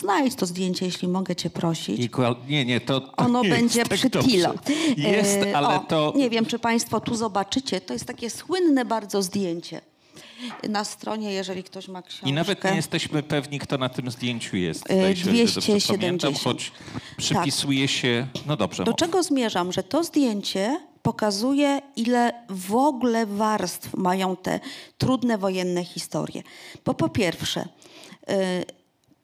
znajdź to zdjęcie, jeśli mogę cię prosić. Equal, nie, nie, to, to Ono będzie tak przy Tilo. Jest, e, ale o, to... Nie wiem, czy państwo tu zobaczycie. To jest takie słynne bardzo zdjęcie na stronie, jeżeli ktoś ma książkę. I nawet nie jesteśmy pewni, kto na tym zdjęciu jest. Zdaje się, 270. Pamiętam, choć przypisuje tak. się... No dobrze. Do czego zmierzam? Że to zdjęcie pokazuje, ile w ogóle warstw mają te trudne wojenne historie. Bo po pierwsze,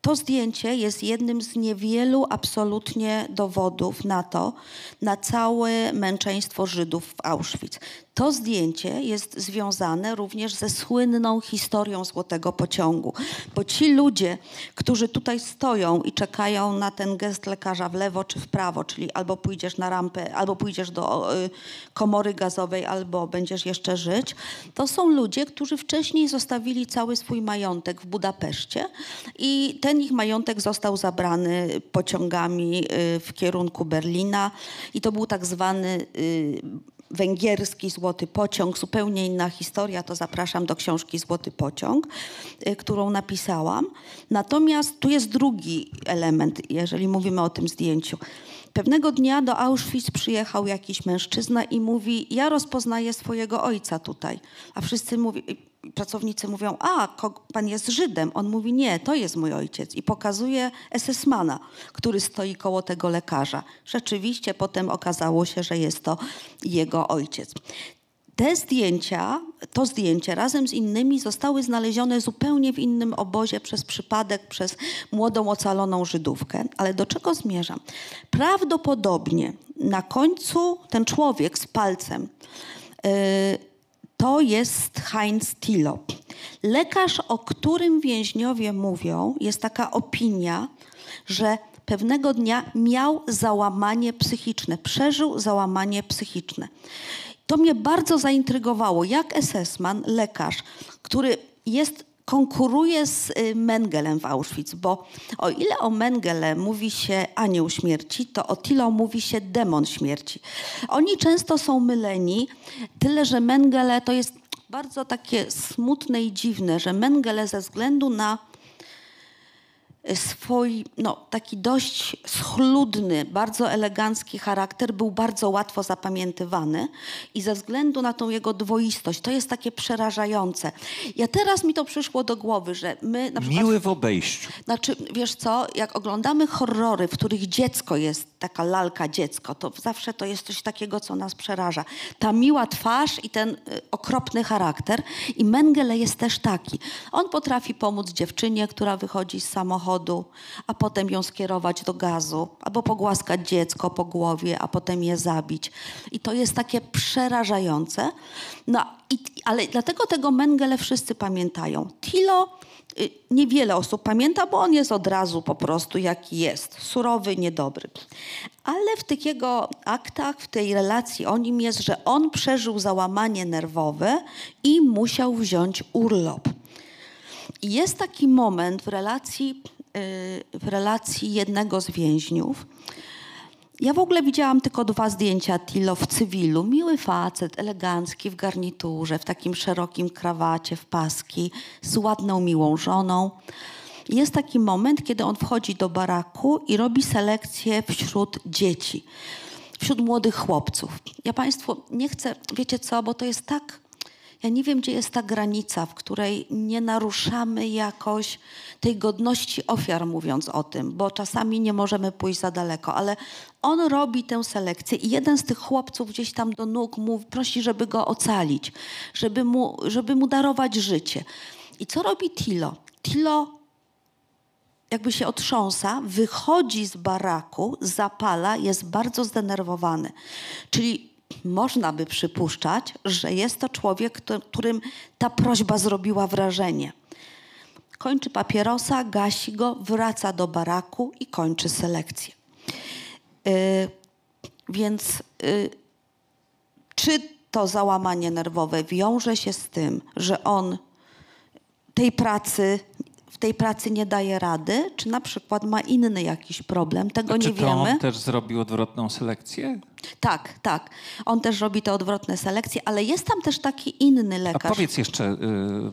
to zdjęcie jest jednym z niewielu absolutnie dowodów na to, na całe męczeństwo Żydów w Auschwitz. To zdjęcie jest związane również ze słynną historią Złotego Pociągu, bo ci ludzie, którzy tutaj stoją i czekają na ten gest lekarza w lewo czy w prawo, czyli albo pójdziesz na rampę, albo pójdziesz do y, komory gazowej, albo będziesz jeszcze żyć, to są ludzie, którzy wcześniej zostawili cały swój majątek w Budapeszcie i ten ich majątek został zabrany pociągami y, w kierunku Berlina i to był tak zwany y, węgierski Złoty Pociąg, zupełnie inna historia, to zapraszam do książki Złoty Pociąg, y, którą napisałam. Natomiast tu jest drugi element, jeżeli mówimy o tym zdjęciu. Pewnego dnia do Auschwitz przyjechał jakiś mężczyzna i mówi: Ja rozpoznaję swojego ojca tutaj. A wszyscy mówi, pracownicy mówią: A, pan jest Żydem. On mówi: Nie, to jest mój ojciec. I pokazuje SS-mana, który stoi koło tego lekarza. Rzeczywiście potem okazało się, że jest to jego ojciec. Te zdjęcia, to zdjęcie razem z innymi zostały znalezione zupełnie w innym obozie przez przypadek, przez młodą ocaloną Żydówkę. Ale do czego zmierzam? Prawdopodobnie na końcu ten człowiek z palcem yy, to jest Heinz Tilo. Lekarz, o którym więźniowie mówią, jest taka opinia, że pewnego dnia miał załamanie psychiczne, przeżył załamanie psychiczne. To mnie bardzo zaintrygowało, jak SS-man, lekarz, który jest konkuruje z y, Mengelem w Auschwitz, bo o ile o Mengele mówi się anioł śmierci, to o Tilo mówi się demon śmierci. Oni często są myleni, tyle że Mengele to jest bardzo takie smutne i dziwne, że Mengele ze względu na swój no, taki dość schludny, bardzo elegancki charakter był bardzo łatwo zapamiętywany i ze względu na tą jego dwoistość, to jest takie przerażające. Ja teraz mi to przyszło do głowy, że my na przykład... Miły w obejściu. Znaczy, wiesz co, jak oglądamy horrory, w których dziecko jest, taka lalka dziecko, to zawsze to jest coś takiego, co nas przeraża. Ta miła twarz i ten y, okropny charakter i Mengele jest też taki. On potrafi pomóc dziewczynie, która wychodzi z samochodu, samochodu, a potem ją skierować do gazu, albo pogłaskać dziecko po głowie, a potem je zabić. I to jest takie przerażające. No, i, ale dlatego tego Mengele wszyscy pamiętają. Tilo y, niewiele osób pamięta, bo on jest od razu po prostu jaki jest. Surowy, niedobry. Ale w tych jego aktach, w tej relacji o nim jest, że on przeżył załamanie nerwowe i musiał wziąć urlop. Jest taki moment w relacji w relacji jednego z więźniów. Ja w ogóle widziałam tylko dwa zdjęcia Tilo w cywilu. Miły facet, elegancki, w garniturze, w takim szerokim krawacie, w paski, z ładną, miłą żoną. Jest taki moment, kiedy on wchodzi do baraku i robi selekcję wśród dzieci, wśród młodych chłopców. Ja Państwu nie chcę, wiecie co, bo to jest tak ja nie wiem, gdzie jest ta granica, w której nie naruszamy jakoś tej godności ofiar, mówiąc o tym, bo czasami nie możemy pójść za daleko, ale on robi tę selekcję i jeden z tych chłopców gdzieś tam do nóg mu prosi, żeby go ocalić, żeby mu, żeby mu darować życie. I co robi Tilo? Tilo jakby się otrząsa, wychodzi z baraku, zapala, jest bardzo zdenerwowany. Czyli można by przypuszczać, że jest to człowiek, którym ta prośba zrobiła wrażenie. Kończy papierosa, gasi go, wraca do baraku i kończy selekcję. Yy, więc yy, czy to załamanie nerwowe wiąże się z tym, że on tej pracy w tej pracy nie daje rady, czy na przykład ma inny jakiś problem, tego nie wiemy. Czy on też zrobił odwrotną selekcję? Tak, tak. On też robi te odwrotne selekcje, ale jest tam też taki inny lekarz. A powiedz jeszcze, yy,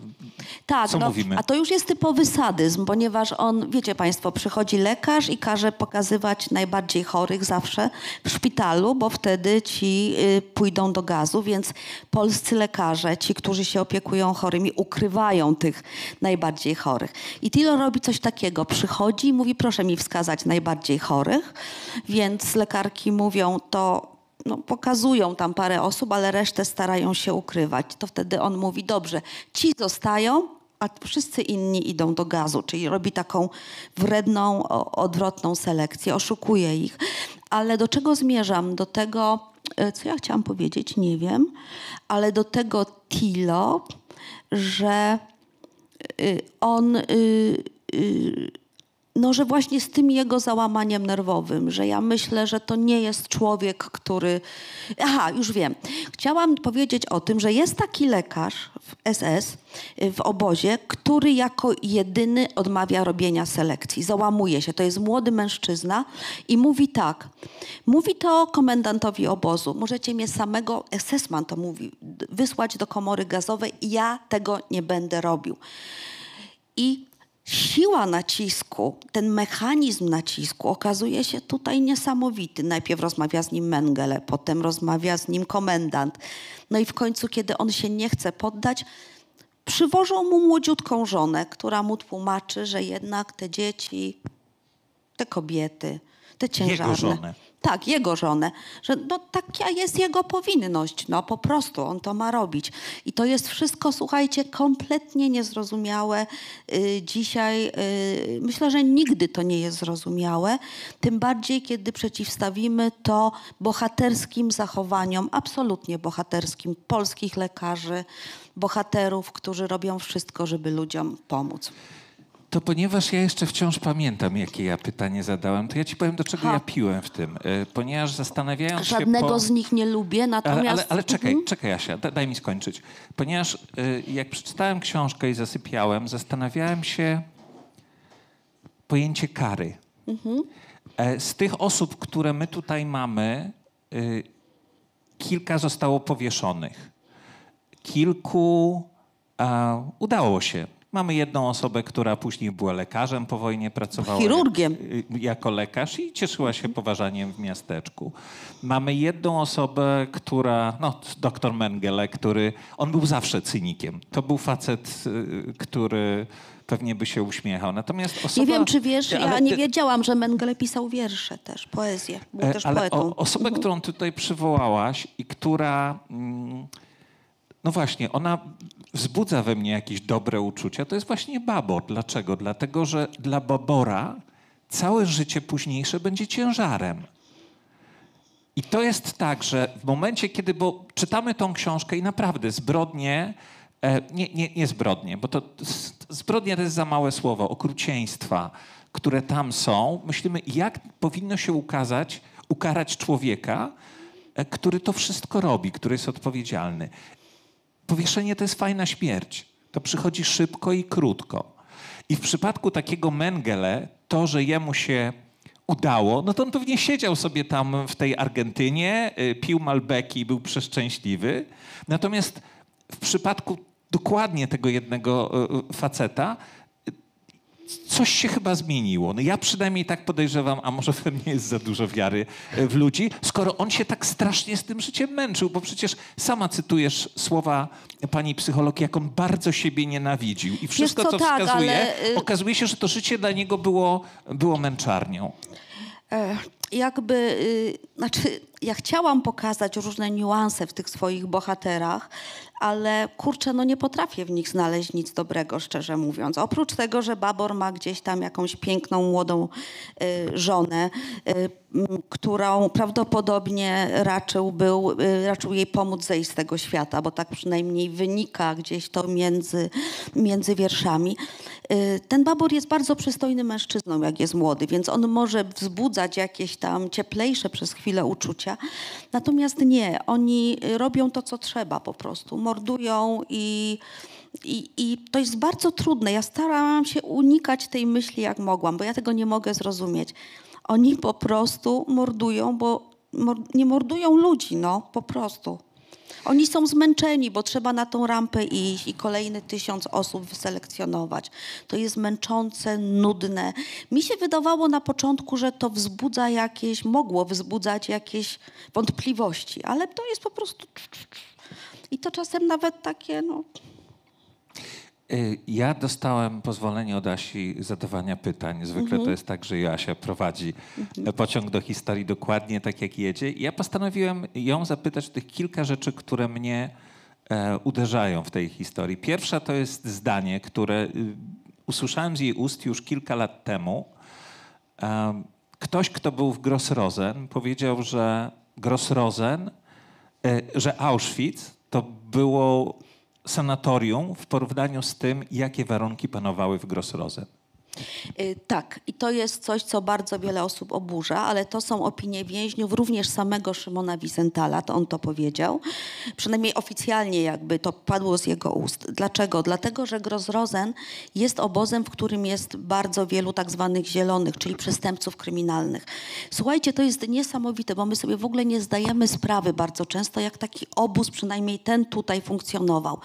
tak, co no, mówimy? A to już jest typowy sadyzm, ponieważ on, wiecie Państwo, przychodzi lekarz i każe pokazywać najbardziej chorych zawsze w szpitalu, bo wtedy ci y, pójdą do gazu, więc polscy lekarze, ci, którzy się opiekują chorymi, ukrywają tych najbardziej chorych. I Tilo robi coś takiego. Przychodzi i mówi, proszę mi wskazać najbardziej chorych, więc lekarki mówią, to no, pokazują tam parę osób, ale resztę starają się ukrywać. To wtedy on mówi, dobrze, ci zostają, a wszyscy inni idą do gazu, czyli robi taką wredną, odwrotną selekcję, oszukuje ich. Ale do czego zmierzam? Do tego, e, co ja chciałam powiedzieć, nie wiem, ale do tego Tilo, że y, on y, y, no, że właśnie z tym jego załamaniem nerwowym, że ja myślę, że to nie jest człowiek, który. Aha, już wiem. Chciałam powiedzieć o tym, że jest taki lekarz w SS, w obozie, który jako jedyny odmawia robienia selekcji. Załamuje się. To jest młody mężczyzna i mówi tak. Mówi to komendantowi obozu. Możecie mnie samego, SS-man to mówi, wysłać do komory gazowej. Ja tego nie będę robił. I siła nacisku, ten mechanizm nacisku okazuje się tutaj niesamowity. Najpierw rozmawia z nim Mengele, potem rozmawia z nim komendant. No i w końcu, kiedy on się nie chce poddać, przywożą mu młodziutką żonę, która mu tłumaczy, że jednak te dzieci, te kobiety, te ciężarne... żonę. Tak, jego żonę, że no taka jest jego powinność, no po prostu on to ma robić. I to jest wszystko, słuchajcie, kompletnie niezrozumiałe y, dzisiaj. Y, myślę, że nigdy to nie jest zrozumiałe, tym bardziej kiedy przeciwstawimy to bohaterskim zachowaniom, absolutnie bohaterskim polskich lekarzy, bohaterów, którzy robią wszystko, żeby ludziom pomóc. To ponieważ ja jeszcze wciąż pamiętam, jakie ja pytanie zadałem, to ja ci powiem, do czego Ha. ja piłem w tym. E, Ponieważ zastanawiając się Żadnego po... z nich nie lubię, Ale, natomiast... ale, ale czekaj, Mhm. czekaj Asia, da, daj mi skończyć. Ponieważ y, jak przeczytałem książkę i zasypiałem, zastanawiałem się pojęcie kary. E, z tych osób, które my tutaj mamy, kilka zostało powieszonych. Kilku e, udało się. Mamy jedną osobę, która później była lekarzem po wojnie, pracowała Chirurgiem. Jak, y, jako lekarz i cieszyła się poważaniem w miasteczku. Mamy jedną osobę, która, no doktor Mengele, który, on był zawsze cynikiem. To był facet, y, który pewnie by się uśmiechał. Natomiast osoba, Nie wiem, czy wiesz, ja nie wiedziałam, że Mengele pisał wiersze też, poezję. Był E, też Ale poetą. osobę, którą tutaj przywołałaś i która, mm, no właśnie, ona wzbudza we mnie jakieś dobre uczucia, to jest właśnie Babor. Dlaczego? Dlatego, że dla Babora całe życie późniejsze będzie ciężarem. I to jest tak, że w momencie, kiedy, bo czytamy tą książkę i naprawdę zbrodnie, e, nie, nie, nie zbrodnie, bo to zbrodnia to jest za małe słowo, okrucieństwa, które tam są, myślimy, jak powinno się ukazać, ukarać człowieka, e, który to wszystko robi, który jest odpowiedzialny. Powieszenie to jest fajna śmierć. To przychodzi szybko i krótko. I w przypadku takiego Mengele, to, że jemu się udało, no to on pewnie siedział sobie tam w tej Argentynie, y, pił Malbeki i był przeszczęśliwy. Natomiast w przypadku dokładnie tego jednego y, y, faceta, coś się chyba zmieniło. No ja przynajmniej tak podejrzewam, a może we mnie jest za dużo wiary e, w ludzi, skoro on się tak strasznie z tym życiem męczył, bo przecież sama cytujesz słowa pani psycholog, jak on bardzo siebie nienawidził. I wszystko, co, co tak, wskazuje, ale, y- okazuje się, że to życie dla niego było, było męczarnią. E, jakby, y, znaczy, ja chciałam pokazać różne niuanse w tych swoich bohaterach, ale kurczę, no nie potrafię w nich znaleźć nic dobrego, szczerze mówiąc. Oprócz tego, że Babor ma gdzieś tam jakąś piękną, młodą y, żonę, y, którą prawdopodobnie raczył, był, y, raczył jej pomóc zejść z tego świata, bo tak przynajmniej wynika gdzieś to między, między wierszami. Y, Ten Babor jest bardzo przystojnym mężczyzną, jak jest młody, więc on może wzbudzać jakieś tam cieplejsze przez chwilę uczucia. Natomiast nie, oni robią to, co trzeba po prostu. Mordują i, i, i to jest bardzo trudne. Ja starałam się unikać tej myśli, jak mogłam, bo ja tego nie mogę zrozumieć. Oni po prostu mordują, bo nie mordują ludzi, no po prostu. Oni są zmęczeni, bo trzeba na tą rampę iść i kolejny tysiąc osób wyselekcjonować. To jest męczące, nudne. Mi się wydawało na początku, że to wzbudza jakieś, mogło wzbudzać jakieś wątpliwości, ale to jest po prostu. I to czasem nawet takie, no. Y, Ja dostałem pozwolenie od Asi zadawania pytań. Zwykle to jest tak, że Joasia prowadzi e, pociąg do historii dokładnie tak, jak jedzie. I ja postanowiłem ją zapytać tych kilka rzeczy, które mnie e, uderzają w tej historii. Pierwsza to jest zdanie, które y, usłyszałem z jej ust już kilka lat temu. E, ktoś, kto był w Grossrosen, powiedział, że Grossrosen, e, że Auschwitz to było sanatorium w porównaniu z tym, jakie warunki panowały w Grossrosen. Y, Tak, i to jest coś, co bardzo wiele osób oburza, ale to są opinie więźniów, również samego Szymona Wizentala, to on to powiedział. Przynajmniej oficjalnie jakby to padło z jego ust. Dlaczego? Dlatego, że Grozrozen jest obozem, w którym jest bardzo wielu tak zwanych zielonych, czyli przestępców kryminalnych. Słuchajcie, to jest niesamowite, bo my sobie w ogóle nie zdajemy sprawy bardzo często, jak taki obóz, przynajmniej ten tutaj funkcjonował.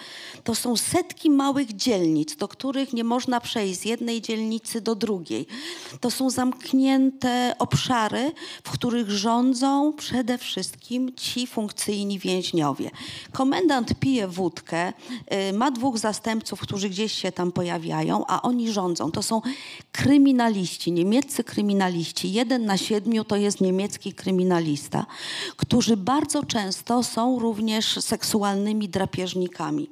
To są setki małych dzielnic, do których nie można przejść z jednej dzielnicy do drugiej. To są zamknięte obszary, w których rządzą przede wszystkim ci funkcyjni więźniowie. Komendant pije wódkę, y, ma dwóch zastępców, którzy gdzieś się tam pojawiają, a oni rządzą. To są kryminaliści, niemieccy kryminaliści. Jeden na siedmiu to jest niemiecki kryminalista, którzy bardzo często są również seksualnymi drapieżnikami.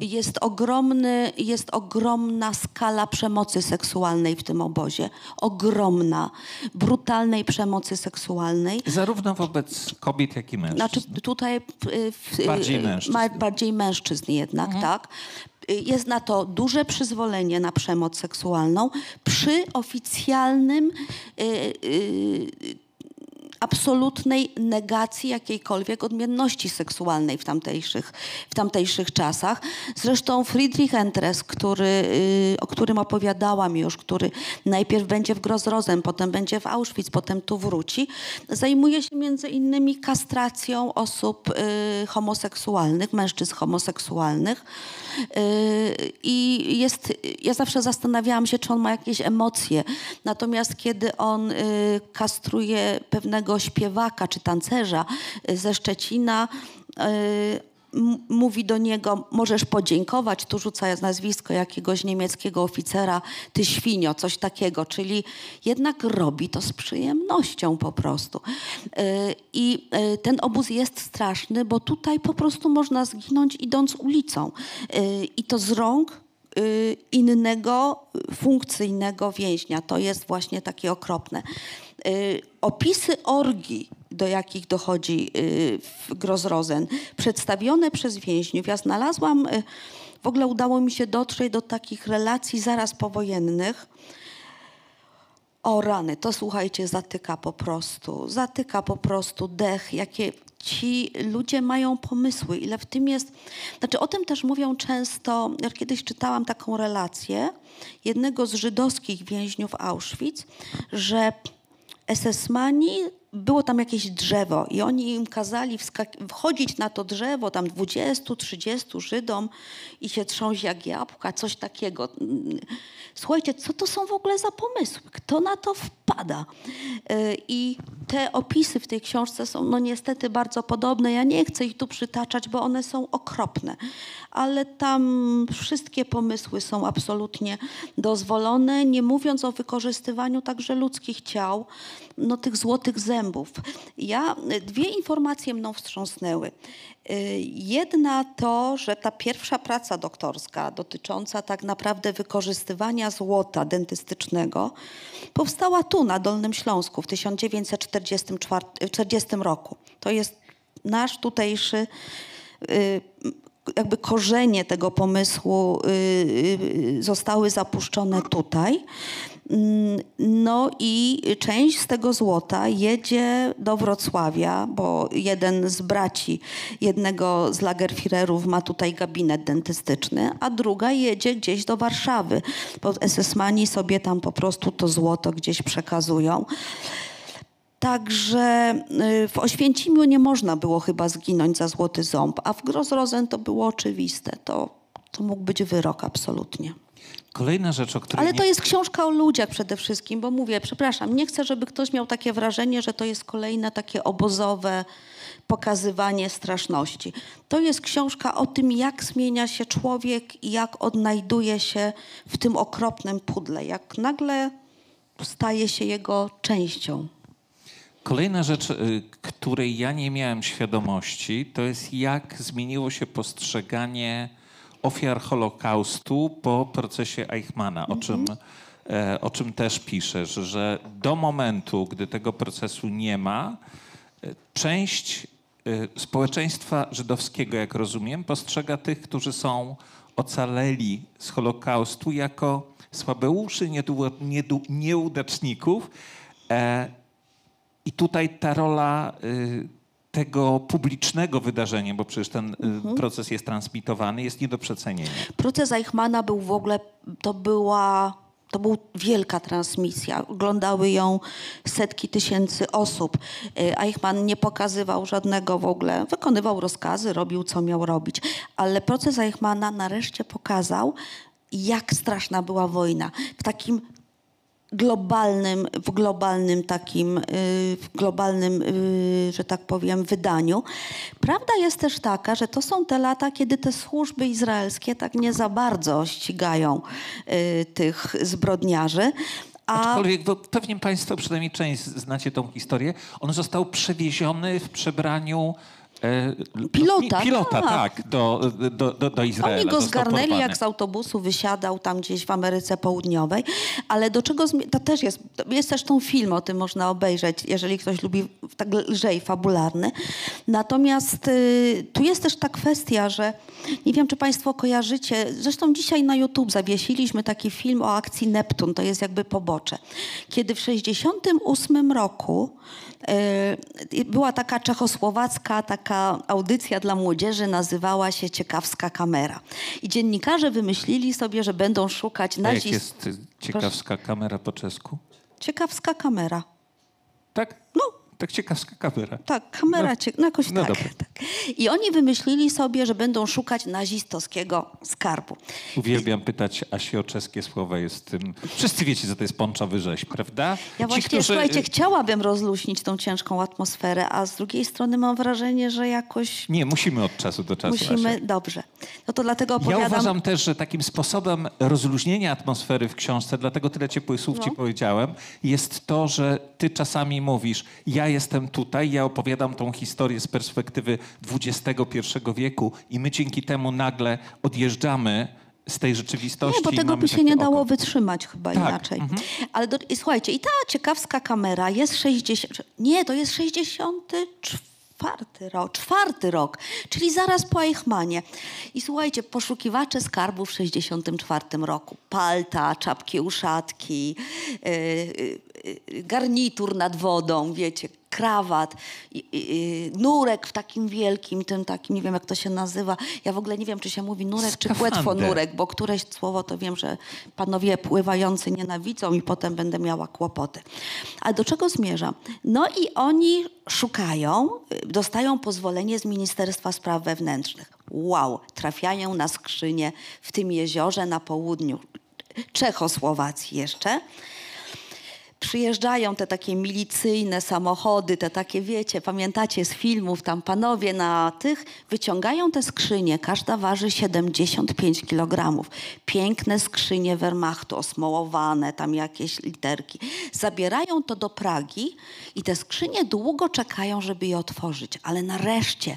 Jest, ogromny, jest ogromna skala przemocy seksualnej w tym obozie. Ogromna, brutalnej przemocy seksualnej. Zarówno wobec kobiet, jak i mężczyzn. Znaczy tutaj w, Bardziej mężczyzn. Bardziej mężczyzn jednak, tak. Y, Jest na to duże przyzwolenie na przemoc seksualną przy oficjalnym y, y, absolutnej negacji jakiejkolwiek odmienności seksualnej w tamtejszych, w tamtejszych czasach. Zresztą Friedrich Entres, który, y, o którym opowiadałam już, który najpierw będzie w Grozrozen, potem będzie w Auschwitz, potem tu wróci, zajmuje się między innymi kastracją osób y, homoseksualnych, mężczyzn homoseksualnych. Y, I jest, ja zawsze zastanawiałam się, czy on ma jakieś emocje. Natomiast kiedy on kastruje pewnego śpiewaka czy tancerza y, ze Szczecina, y, mówi do niego, możesz podziękować, tu rzuca nazwisko jakiegoś niemieckiego oficera, ty świnio, coś takiego, czyli jednak robi to z przyjemnością po prostu. Y, I ten obóz jest straszny, bo tutaj po prostu można zginąć idąc ulicą. I to z rąk innego funkcyjnego więźnia. To jest właśnie takie okropne. Y, Opisy orgii, do jakich dochodzi y, w Grozrozen, przedstawione przez więźniów. Ja znalazłam, y, w ogóle udało mi się dotrzeć do takich relacji zaraz powojennych. O rany, to słuchajcie, zatyka po prostu. Zatyka po prostu dech, jakie ci ludzie mają pomysły, ile w tym jest. Znaczy, o tym też mówią często. Ja kiedyś czytałam taką relację jednego z żydowskich więźniów Auschwitz, że SS-mani, było tam jakieś drzewo i oni im kazali wchodzić na to drzewo, tam 20-30 Żydom i się trząść jak jabłka, coś takiego. Słuchajcie, co to są w ogóle za pomysły? Kto na to wpada? Y, I te opisy w tej książce są no niestety bardzo podobne. Ja nie chcę ich tu przytaczać, bo one są okropne. Ale tam wszystkie pomysły są absolutnie dozwolone, nie mówiąc o wykorzystywaniu także ludzkich ciał, no tych złotych zębów. Ja, dwie informacje mną wstrząsnęły. Y, Jedna to, że ta pierwsza praca doktorska dotycząca tak naprawdę wykorzystywania złota dentystycznego powstała tu na Dolnym Śląsku w 1940 roku. To jest nasz tutejszy y, jakby korzenie tego pomysłu y, y, zostały zapuszczone tutaj. Mm, No i część z tego złota jedzie do Wrocławia, bo jeden z braci jednego z Lagerführerów ma tutaj gabinet dentystyczny, a druga jedzie gdzieś do Warszawy, bo SS-mani sobie tam po prostu to złoto gdzieś przekazują. Także y, w Oświęcimiu nie można było chyba zginąć za złoty ząb, a w Grozrozen to było oczywiste. To, to mógł być wyrok absolutnie. Kolejna rzecz, o której Ale to jest książka o ludziach przede wszystkim, bo mówię, przepraszam, nie chcę, żeby ktoś miał takie wrażenie, że to jest kolejne takie obozowe pokazywanie straszności. To jest książka o tym, jak zmienia się człowiek i jak odnajduje się w tym okropnym pudle, jak nagle staje się jego częścią. Kolejna rzecz, y, której ja nie miałem świadomości, to jest jak zmieniło się postrzeganie ofiar Holokaustu po procesie Eichmana, o czym, e, o czym też piszesz, że do momentu, gdy tego procesu nie ma, e, część e, społeczeństwa żydowskiego, jak rozumiem, postrzega tych, którzy są ocaleli z Holokaustu jako słabeuszy, nieudaczników. I tutaj ta rola y, tego publicznego wydarzenia, bo przecież ten y, proces jest transmitowany, jest nie do przecenienia. Proces Eichmana był w ogóle, to była, to była wielka transmisja. Oglądały ją setki tysięcy osób. Y, Eichmann nie pokazywał żadnego w ogóle, wykonywał rozkazy, robił co miał robić. Ale proces Eichmana nareszcie pokazał, jak straszna była wojna. W takim globalnym, w globalnym takim, y, w globalnym, y, że tak powiem, wydaniu. Prawda jest też taka, że to są te lata, kiedy te służby izraelskie tak nie za bardzo ścigają y, tych zbrodniarzy. A Aczkolwiek pewnie Państwo, przynajmniej część znacie tą historię, on został przewieziony w przebraniu Pilota, pi- pilota tak. tak, do, do, do, do Izraela. Oni go zgarnęli, jak z autobusu wysiadał tam gdzieś w Ameryce Południowej. Ale do czego to też jest, jest też tą film, o tym można obejrzeć, jeżeli ktoś lubi tak lżej fabularny. Natomiast y, tu jest też ta kwestia, że nie wiem, czy Państwo kojarzycie, zresztą dzisiaj na YouTube zawiesiliśmy taki film o akcji Neptun, to jest jakby pobocze. Kiedy w 1968 roku była taka czechosłowacka taka audycja dla młodzieży, nazywała się Ciekawska Kamera. I dziennikarze wymyślili sobie, że będą szukać A jak jest y, ciekawska kamera po czesku? Ciekawska Kamera. Tak? No, Tak ciekawska kamera. tak, kamera, No. cie... no jakoś No tak, tak. I oni wymyślili sobie, że będą szukać nazistowskiego skarbu. Uwielbiam pytać Asi o czeskie słowa. Jest tym... Wszyscy wiecie, co to jest ponczowy rzeź, prawda? Ja Ci, właśnie, którzy- słuchajcie, chciałabym rozluźnić tą ciężką atmosferę, a z drugiej strony mam wrażenie, że jakoś Nie, musimy od czasu do czasu. musimy... Asia. Dobrze. No to dlatego Ja opowiadam... uważam też, że takim sposobem rozluźnienia atmosfery w książce, dlatego tyle ciepłych słów ci No. powiedziałem, jest to, że ty czasami mówisz, ja jestem tutaj, ja opowiadam tą historię z perspektywy XXI wieku i my dzięki temu nagle odjeżdżamy z tej rzeczywistości. Nie, bo tego by się nie dało wytrzymać chyba Tak, inaczej. Ale do, i słuchajcie, i ta ciekawska kamera jest 60... Nie, to jest 64 rok, czwarty rok, czyli zaraz po Eichmanie. I słuchajcie, poszukiwacze skarbów w 64 roku. Palta, czapki uszatki, yy, yy, garnitur nad wodą, wiecie, krawat, i, i, nurek w takim wielkim, tym takim, nie wiem jak to się nazywa. Ja w ogóle nie wiem, czy się mówi nurek, czy Skafander. płetwonurek, bo któreś słowo to wiem, że panowie pływający nienawidzą i potem będę miała kłopoty. Ale do czego zmierzam? No i oni szukają, y, dostają pozwolenie z Ministerstwa Spraw Wewnętrznych. Wow, trafiają na skrzynię w tym jeziorze na południu Czechosłowacji jeszcze przyjeżdżają te takie milicyjne samochody, te takie, wiecie, pamiętacie z filmów, tam panowie na tych, wyciągają te skrzynie, każda waży 75 kg. Piękne skrzynie Wehrmachtu, osmołowane, tam jakieś literki. Zabierają to do Pragi i te skrzynie długo czekają, żeby je otworzyć, ale nareszcie,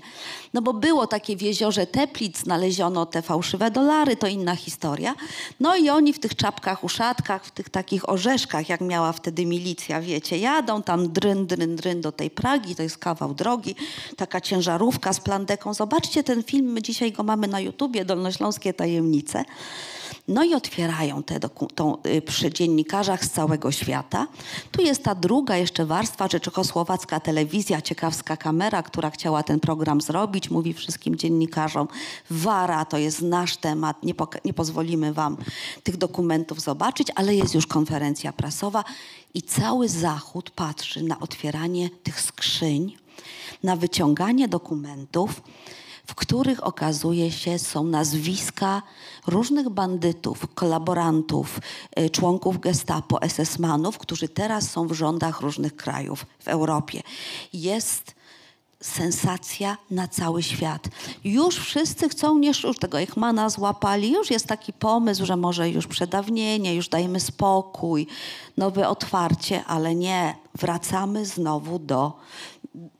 no bo było takie w jeziorze Teplic, znaleziono te fałszywe dolary, to inna historia. No i oni w tych czapkach, uszatkach, w tych takich orzeszkach, jak miała wtedy milicja, wiecie, jadą tam dryn, dryn, dryn do tej Pragi, to jest kawał drogi, taka ciężarówka z plandeką. Zobaczcie ten film, my dzisiaj go mamy na YouTubie, Dolnośląskie Tajemnice. No i otwierają te tą, y, przy dziennikarzach z całego świata. Tu jest ta druga jeszcze warstwa, czechosłowacka telewizja, ciekawska kamera, która chciała ten program zrobić, mówi wszystkim dziennikarzom, wara to jest nasz temat, nie, nie pozwolimy wam tych dokumentów zobaczyć, ale jest już konferencja prasowa i cały Zachód patrzy na otwieranie tych skrzyń, na wyciąganie dokumentów, w których okazuje się są nazwiska różnych bandytów, kolaborantów, y, członków gestapo, SS-manów, którzy teraz są w rządach różnych krajów w Europie. Jest sensacja na cały świat. Już wszyscy chcą, nie już tego Eichmana złapali, już jest taki pomysł, że może już przedawnienie, już dajemy spokój, nowe otwarcie, ale nie, wracamy znowu do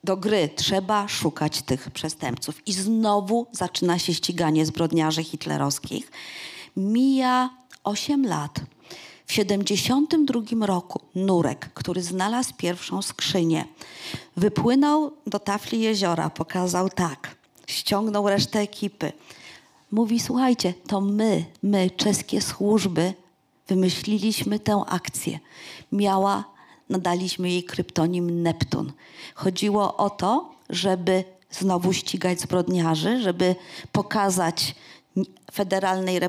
do gry. Trzeba szukać tych przestępców. I znowu zaczyna się ściganie zbrodniarzy hitlerowskich. Mija 8 lat. W 72 roku Nurek, który znalazł pierwszą skrzynię, wypłynął do tafli jeziora, pokazał tak, ściągnął resztę ekipy. Mówi, słuchajcie, to my, my, czeskie służby, wymyśliliśmy tę akcję. Miała, nadaliśmy jej kryptonim Neptun. Chodziło o to, żeby znowu ścigać zbrodniarzy, żeby pokazać Federalnej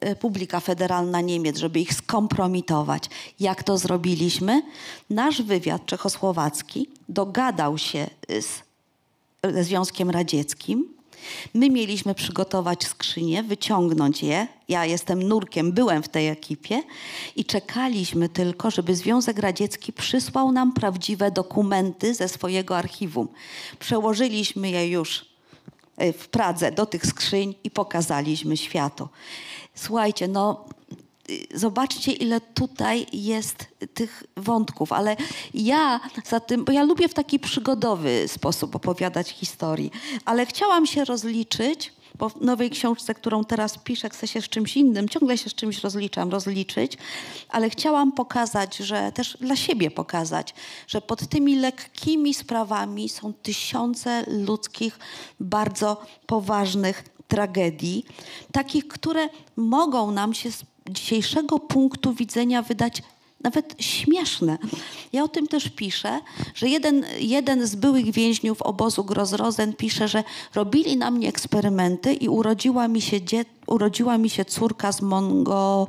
Republika Federalna Niemiec, żeby ich skompromitować. Jak to zrobiliśmy? Nasz wywiad czechosłowacki dogadał się z, ze Związkiem Radzieckim. My mieliśmy przygotować skrzynie, wyciągnąć je. Ja jestem nurkiem, byłem w tej ekipie i czekaliśmy tylko, żeby Związek Radziecki przysłał nam prawdziwe dokumenty ze swojego archiwum. Przełożyliśmy je już w Pradze do tych skrzyń i pokazaliśmy światu. Słuchajcie, no y, zobaczcie, ile tutaj jest tych wątków, ale ja za tym, bo ja lubię w taki przygodowy sposób opowiadać historii, ale chciałam się rozliczyć bo w nowej książce, którą teraz piszę, chcę się z czymś innym, ciągle się z czymś rozliczam, rozliczyć, ale chciałam pokazać, że też dla siebie pokazać, że pod tymi lekkimi sprawami są tysiące ludzkich, bardzo poważnych tragedii, takich, które mogą nam się z dzisiejszego punktu widzenia wydać nawet śmieszne. Ja o tym też piszę, że jeden, jeden z byłych więźniów obozu Grozrozen pisze, że robili na mnie eksperymenty i urodziła mi się, dzie, urodziła mi się córka z, mongo,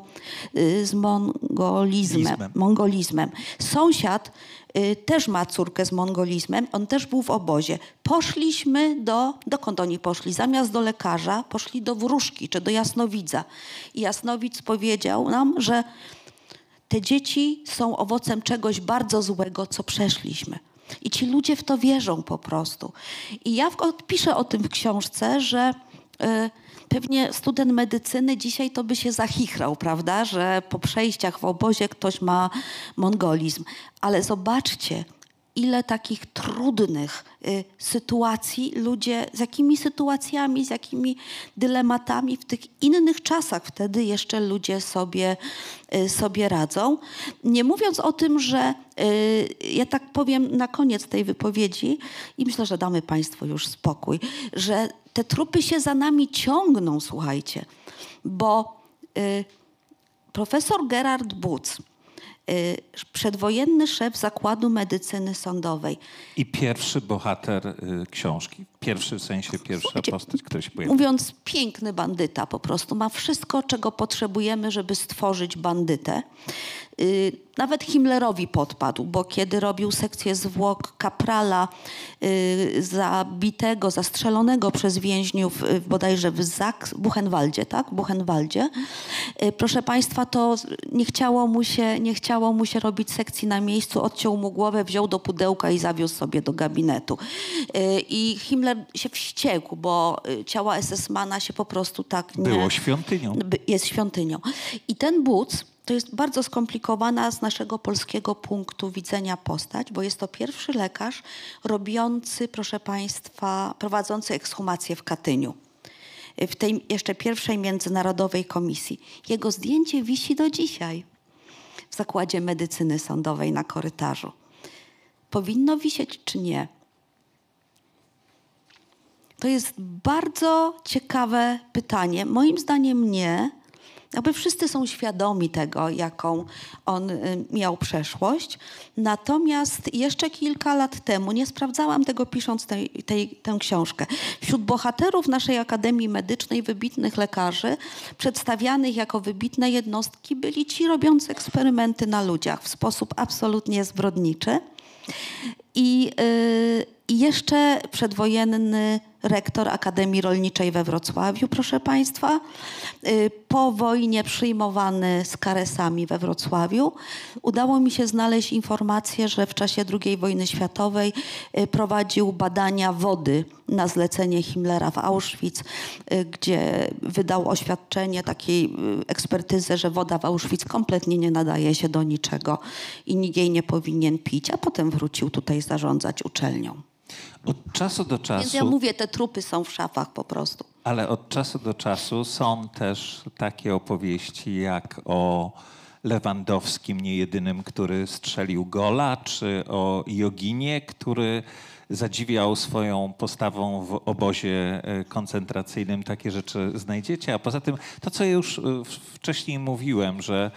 y, z mongolizmem, mongolizmem. Sąsiad y, też ma córkę z mongolizmem, on też był w obozie. Poszliśmy do, dokąd oni poszli? Zamiast do lekarza, poszli do wróżki czy do jasnowidza. I jasnowidz powiedział nam, że te dzieci są owocem czegoś bardzo złego, co przeszliśmy. I ci ludzie w to wierzą po prostu. I ja piszę o tym w książce, że y, pewnie student medycyny dzisiaj to by się zachichrał, prawda, że po przejściach w obozie ktoś ma mongolizm. Ale zobaczcie, ile takich trudnych y, sytuacji ludzie, z jakimi sytuacjami, z jakimi dylematami w tych innych czasach wtedy jeszcze ludzie sobie, y, sobie radzą. Nie mówiąc o tym, że y, ja tak powiem na koniec tej wypowiedzi i myślę, że damy Państwu już spokój, że te trupy się za nami ciągną, słuchajcie, bo profesor Gerard Butz, Y, przedwojenny szef Zakładu Medycyny Sądowej. I pierwszy bohater y, książki. Pierwszy w sensie pierwsza postać, która się pojawia. Mówiąc, piękny bandyta po prostu. Ma wszystko, czego potrzebujemy, żeby stworzyć bandytę. Y, nawet Himmlerowi podpadł, bo kiedy robił sekcję zwłok kaprala y, zabitego, zastrzelonego przez więźniów y, bodajże w Zak, Buchenwaldzie, tak? Buchenwaldzie. Proszę Państwa, to nie chciało, mu się, nie chciało mu się robić sekcji na miejscu, odciął mu głowę, wziął do pudełka i zawiózł sobie do gabinetu. I Himmler się wściekł, bo ciała SS-mana się po prostu tak nie... Było świątynią. Jest świątynią. I ten Buc to jest bardzo skomplikowana z naszego polskiego punktu widzenia postać, bo jest to pierwszy lekarz robiący, proszę Państwa, prowadzący ekshumację w Katyniu. W tej jeszcze pierwszej międzynarodowej komisji. Jego zdjęcie wisi do dzisiaj w Zakładzie Medycyny Sądowej na korytarzu. Powinno wisieć czy nie? To jest bardzo ciekawe pytanie. Moim zdaniem nie, jakby wszyscy są świadomi tego, jaką on y, miał przeszłość. Natomiast jeszcze kilka lat temu, nie sprawdzałam tego pisząc tej, tej, tę książkę, wśród bohaterów naszej Akademii Medycznej, wybitnych lekarzy, przedstawianych jako wybitne jednostki, byli ci robiący eksperymenty na ludziach w sposób absolutnie zbrodniczy. I, yy, i jeszcze przedwojenny rektor Akademii Rolniczej we Wrocławiu, proszę Państwa. Y, po wojnie przyjmowany z karesami we Wrocławiu. Udało mi się znaleźć informację, że w czasie II wojny światowej y, prowadził badania wody na zlecenie Himmlera w Auschwitz, y, gdzie wydał oświadczenie takiej ekspertyzy, że woda w Auschwitz kompletnie nie nadaje się do niczego i nikt jej nie powinien pić, a potem wrócił tutaj zarządzać uczelnią. Od czasu do Więc ja czasu, mówię, te trupy są w szafach po prostu. ale od czasu do czasu są też takie opowieści jak o Lewandowskim, nie jedynym, który strzelił gola, czy o Joginie, który zadziwiał swoją postawą w obozie e, koncentracyjnym. Takie rzeczy znajdziecie. A poza tym to, co ja już e, wcześniej mówiłem, że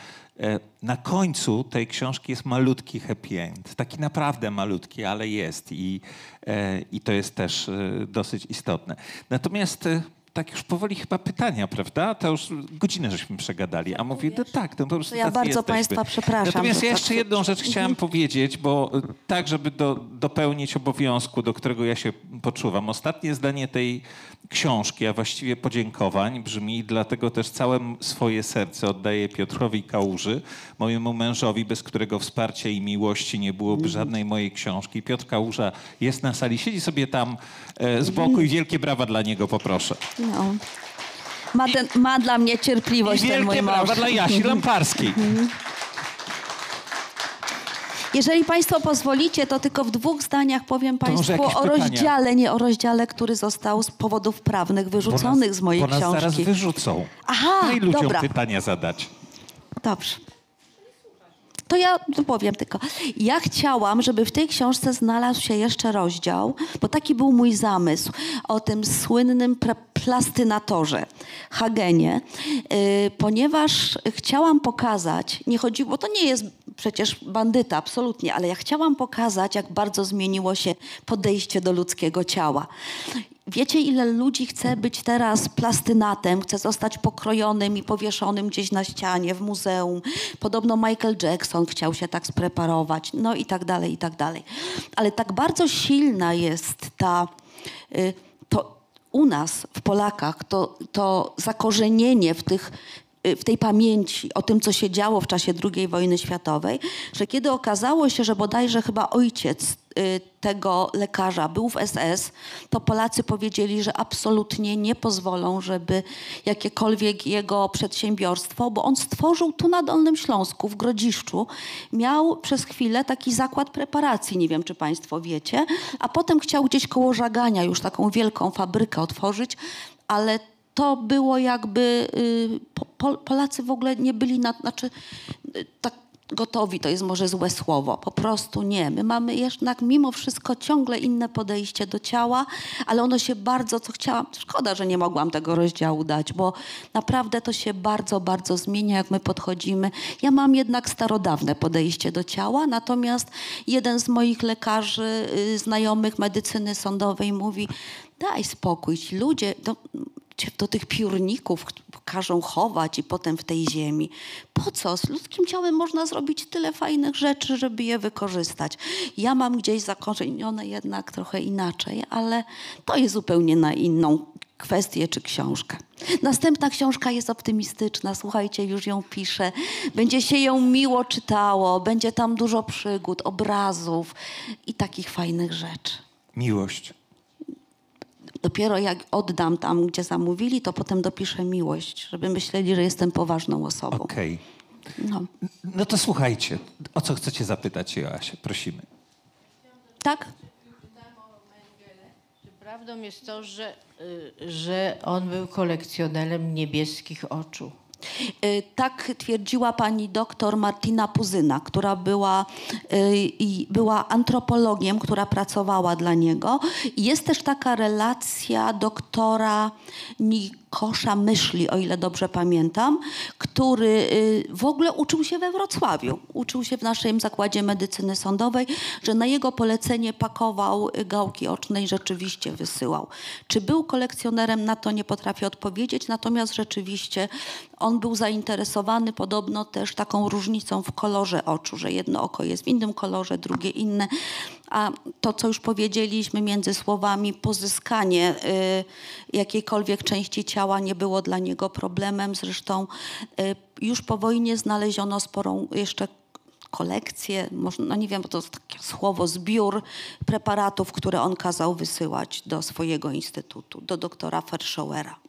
na końcu tej książki jest malutki happy end. Taki naprawdę malutki, ale jest i, e, i to jest też e, dosyć istotne. Natomiast e, tak już powoli chyba pytania, prawda? To już godzinę żeśmy przegadali, a mówię, no tak, no po prostu To ja bardzo jesteśmy. państwa przepraszam, Natomiast ja tak jeszcze jedną rzecz chciałem powiedzieć, bo tak, żeby do, dopełnić obowiązku, do którego ja się poczuwam. Ostatnie zdanie tej książki, a właściwie podziękowań brzmi, dlatego też całe swoje serce oddaję Piotrowi Kałuży, mojemu mężowi, bez którego wsparcia i miłości nie byłoby żadnej mojej książki. Piotr Kałuża jest na sali, siedzi sobie tam e, z boku i wielkie brawa dla niego poproszę. No. Ma, ten, ma dla mnie I cierpliwość ten mój wielkie mąż. brawa dla Jasi Lamparskiej. Jeżeli Państwo pozwolicie, to tylko w dwóch zdaniach powiem może Państwu jakieś o pytania? rozdziale, nie o rozdziale, który został z powodów prawnych wyrzuconych z mojej bo nas zaraz książki. wyrzucą. Aha, Daj ludziom dobra. pytania zadać. Dobrze. To ja powiem tylko. Ja chciałam, żeby w tej książce znalazł się jeszcze rozdział, bo taki był mój zamysł, o tym słynnym pre- plastynatorze Hagenie, yy, ponieważ chciałam pokazać, nie chodziło, bo to nie jest przecież bandyta, absolutnie, ale ja chciałam pokazać, jak bardzo zmieniło się podejście do ludzkiego ciała. Wiecie, ile ludzi chce być teraz plastynatem, chce zostać pokrojonym i powieszonym gdzieś na ścianie, w muzeum. Podobno Michael Jackson chciał się tak spreparować, no i tak dalej, i tak dalej. Ale tak bardzo silna jest ta, y, u nas, w Polakach, to, to zakorzenienie w tych w tej pamięci o tym, co się działo w czasie II wojny światowej, że kiedy okazało się, że bodajże chyba ojciec y, tego lekarza był w SS, to Polacy powiedzieli, że absolutnie nie pozwolą, żeby jakiekolwiek jego przedsiębiorstwo, bo on stworzył tu na Dolnym Śląsku, w Grodziszczu, miał przez chwilę taki zakład preparacji, nie wiem czy Państwo wiecie, a potem chciał gdzieś koło Żagania już taką wielką fabrykę otworzyć, ale to było jakby y, po, po, Polacy w ogóle nie byli na, znaczy y, tak gotowi, to jest może złe słowo, po prostu nie. My mamy jednak mimo wszystko ciągle inne podejście do ciała, ale ono się bardzo, co chciałam, szkoda, że nie mogłam tego rozdziału dać, bo naprawdę to się bardzo, bardzo zmienia, jak my podchodzimy. Ja mam jednak starodawne podejście do ciała, natomiast jeden z moich lekarzy, y, znajomych medycyny sądowej mówi, daj spokój, ludzie, cię do tych piórników każą chować i potem w tej ziemi. Po co? Z ludzkim ciałem można zrobić tyle fajnych rzeczy, żeby je wykorzystać. Ja mam gdzieś zakorzenione jednak trochę inaczej, ale to jest zupełnie na inną kwestię czy książkę. Następna książka jest optymistyczna, słuchajcie, już ją piszę. Będzie się ją miło czytało, będzie tam dużo przygód, obrazów i takich fajnych rzeczy. Miłość. Dopiero jak oddam tam, gdzie zamówili, to potem dopiszę miłość, żeby myśleli, że jestem poważną osobą. Okej. No. No to słuchajcie, o co chcecie zapytać Joasię? Prosimy. Tak? Czy prawdą jest to, że, y, że on był kolekcjonerem niebieskich oczu? Y, Tak twierdziła pani doktor Martina Puzyna, która była, y, była antropologiem, która pracowała dla niego. Jest też taka relacja doktora Nikosza Myszli, o ile dobrze pamiętam, który y, w ogóle uczył się we Wrocławiu. Uczył się w naszym zakładzie medycyny sądowej, że na jego polecenie pakował gałki oczne i rzeczywiście wysyłał. Czy był kolekcjonerem, na to nie potrafię odpowiedzieć, natomiast rzeczywiście on był zainteresowany podobno też taką różnicą w kolorze oczu, że jedno oko jest w innym kolorze, drugie inne. A to, co już powiedzieliśmy między słowami, pozyskanie y, jakiejkolwiek części ciała nie było dla niego problemem. Zresztą y, już po wojnie znaleziono sporą jeszcze kolekcję, może, no nie wiem, bo to takie słowo, zbiór preparatów, które on kazał wysyłać do swojego instytutu, do doktora Ferschauera.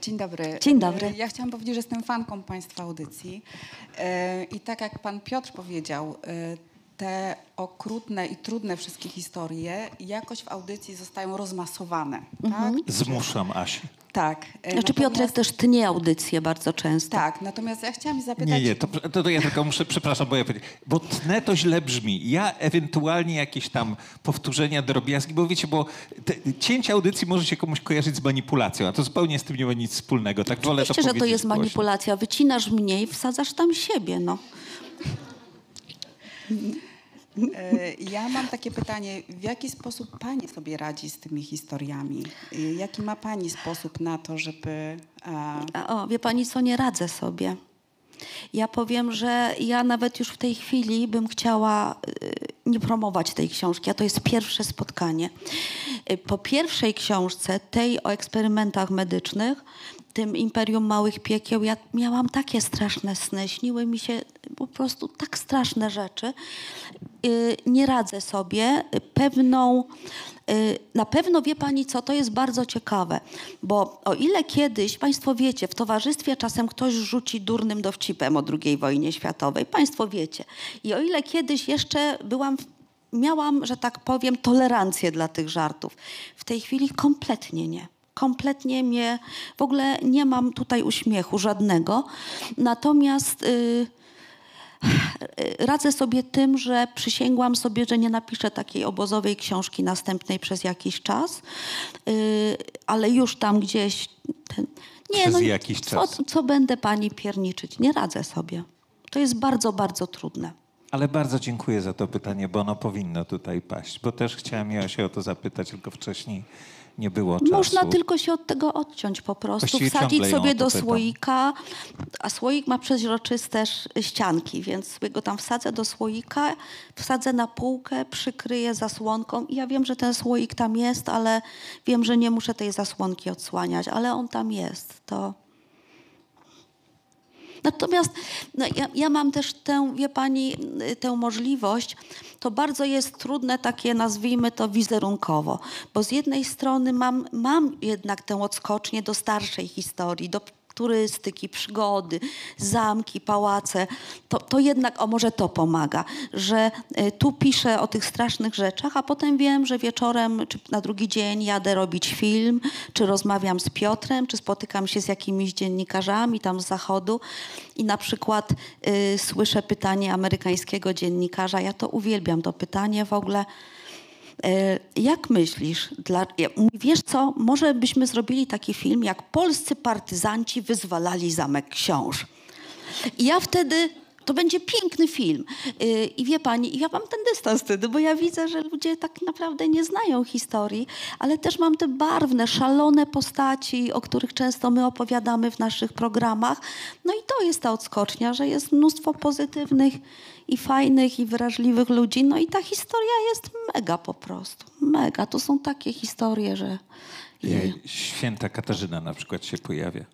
Dzień dobry. Dzień dobry. E, Ja chciałam powiedzieć, że jestem fanką Państwa audycji. E, I tak jak Pan Piotr powiedział, e, te okrutne i trudne wszystkie historie jakoś w audycji zostają rozmasowane. Mhm. Tak? Zmuszam Asię. tak. Znaczy Piotrek też tnie audycje bardzo często. Tak, natomiast ja chciałam zapytać... Nie, nie, to, to, to ja tylko muszę, przepraszam, bo ja powiedziałem, bo tnę to źle brzmi. Ja ewentualnie jakieś tam powtórzenia, drobiazgi, bo wiecie, bo te, cięcie audycji może się komuś kojarzyć z manipulacją, a to zupełnie z tym nie ma nic wspólnego. Tak wolę Oczywiście, to że to jest głośno. manipulacja. Wycinasz mniej, wsadzasz tam siebie, no. E, Ja mam takie pytanie, w jaki sposób pani sobie radzi z tymi historiami? E, Jaki ma pani sposób na to, żeby... e, O, wie pani co, nie radzę sobie. Ja powiem, że ja nawet już w tej chwili bym chciała nie promować tej książki, a to jest pierwsze spotkanie. Po pierwszej książce, tej o eksperymentach medycznych, tym Imperium Małych Piekieł, ja miałam takie straszne sny, śniły mi się po prostu tak straszne rzeczy. Y, Nie radzę sobie pewną Y, Na pewno wie pani co, to jest bardzo ciekawe, bo o ile kiedyś, państwo wiecie, w towarzystwie czasem ktoś rzuci durnym dowcipem o II wojnie światowej, państwo wiecie. I o ile kiedyś jeszcze byłam, miałam, że tak powiem, tolerancję dla tych żartów, w tej chwili kompletnie nie. Kompletnie mnie, w ogóle nie mam tutaj uśmiechu żadnego. Natomiast... y, radzę sobie tym, że przysięgłam sobie, że nie napiszę takiej obozowej książki następnej przez jakiś czas, yy, ale już tam gdzieś. Ten, nie, Przez no, jakiś co, czas. Co będę pani pierniczyć? Nie radzę sobie. To jest bardzo, bardzo trudne. Ale bardzo dziękuję za to pytanie, bo ono powinno tutaj paść, bo też chciałem ja się o to zapytać, tylko wcześniej nie było czasu. Można tylko się od tego odciąć po prostu, Właściwie wsadzić sobie do pytam. słoika, a słoik ma przeźroczyste ścianki, więc sobie go tam wsadzę do słoika, wsadzę na półkę, przykryję zasłonką i ja wiem, że ten słoik tam jest, ale wiem, że nie muszę tej zasłonki odsłaniać, ale on tam jest. To... Natomiast no, ja, ja mam też tę, wie pani, tę możliwość. To bardzo jest trudne takie, nazwijmy to wizerunkowo, bo z jednej strony mam, mam jednak tę odskocznię do starszej historii, do turystyki, przygody, zamki, pałace, to, to jednak, o może to pomaga, że y, tu piszę o tych strasznych rzeczach, a potem wiem, że wieczorem czy na drugi dzień jadę robić film, czy rozmawiam z Piotrem, czy spotykam się z jakimiś dziennikarzami tam z zachodu. I na przykład y, słyszę pytanie amerykańskiego dziennikarza, ja to uwielbiam, to pytanie w ogóle, E, Jak myślisz, dla, wiesz co, może byśmy zrobili taki film, jak polscy partyzanci wyzwalali Zamek Książ. I ja wtedy, to będzie piękny film. Y, I wie pani, ja mam ten dystans wtedy, bo ja widzę, że ludzie tak naprawdę nie znają historii, ale też mam te barwne, szalone postaci, o których często my opowiadamy w naszych programach. No i to jest ta odskocznia, że jest mnóstwo pozytywnych i fajnych i wrażliwych ludzi. No i ta historia jest mega po prostu. Mega. To są takie historie, że... Jej. Święta Katarzyna na przykład się pojawia.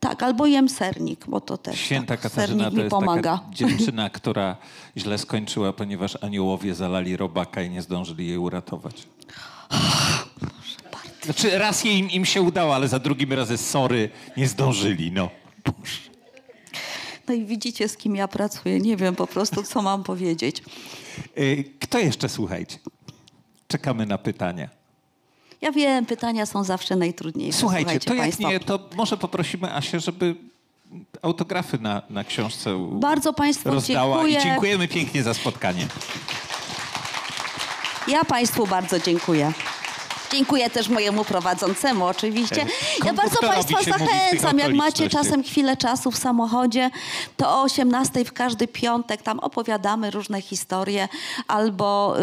Tak, albo jem sernik, bo to też Święta tak, Katarzyna to jest pomaga. taka dziewczyna, która źle skończyła, ponieważ aniołowie zalali robaka i nie zdążyli jej uratować. Znaczy raz jej, im, się udało, ale za drugim razem sorry, nie zdążyli, no. No i widzicie, z kim ja pracuję. Nie wiem po prostu, co mam powiedzieć. Y, Kto jeszcze, słuchajcie? Czekamy na pytania. Ja wiem, pytania są zawsze najtrudniejsze. Słuchajcie, to jak państwo. nie, to może poprosimy Asię, żeby autografy na, na książce Bardzo Państwu rozdała. dziękuję. I dziękujemy pięknie za spotkanie. Ja Państwu bardzo dziękuję. Dziękuję też mojemu prowadzącemu oczywiście. Ja bardzo Państwa zachęcam, jak macie czasem chwilę czasu w samochodzie, to o 18 w każdy piątek tam opowiadamy różne historie, albo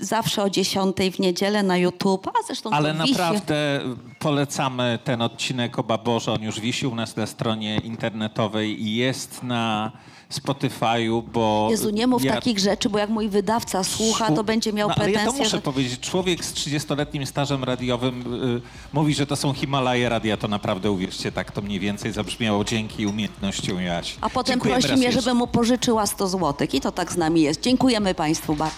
y, zawsze o 10 w niedzielę na YouTube, a zresztą Ale to wisi. naprawdę polecamy ten odcinek o Baborze. On już wisi u nas na stronie internetowej i jest na Spotify'u, bo... Jezu, nie mów ja- takich rzeczy, bo jak mój wydawca słucha, to będzie miał no, ale pretensje, ja to muszę że... powiedzieć. Człowiek z 30-letnim stażem radiowym y, mówi, że to są Himalaje radia. To naprawdę, uwierzcie, tak to mniej więcej zabrzmiało dzięki umiejętnościom Jaś. A potem prosi mnie, żebym mu pożyczyła 100 złotych. I to tak z nami jest. Dziękujemy Państwu bardzo.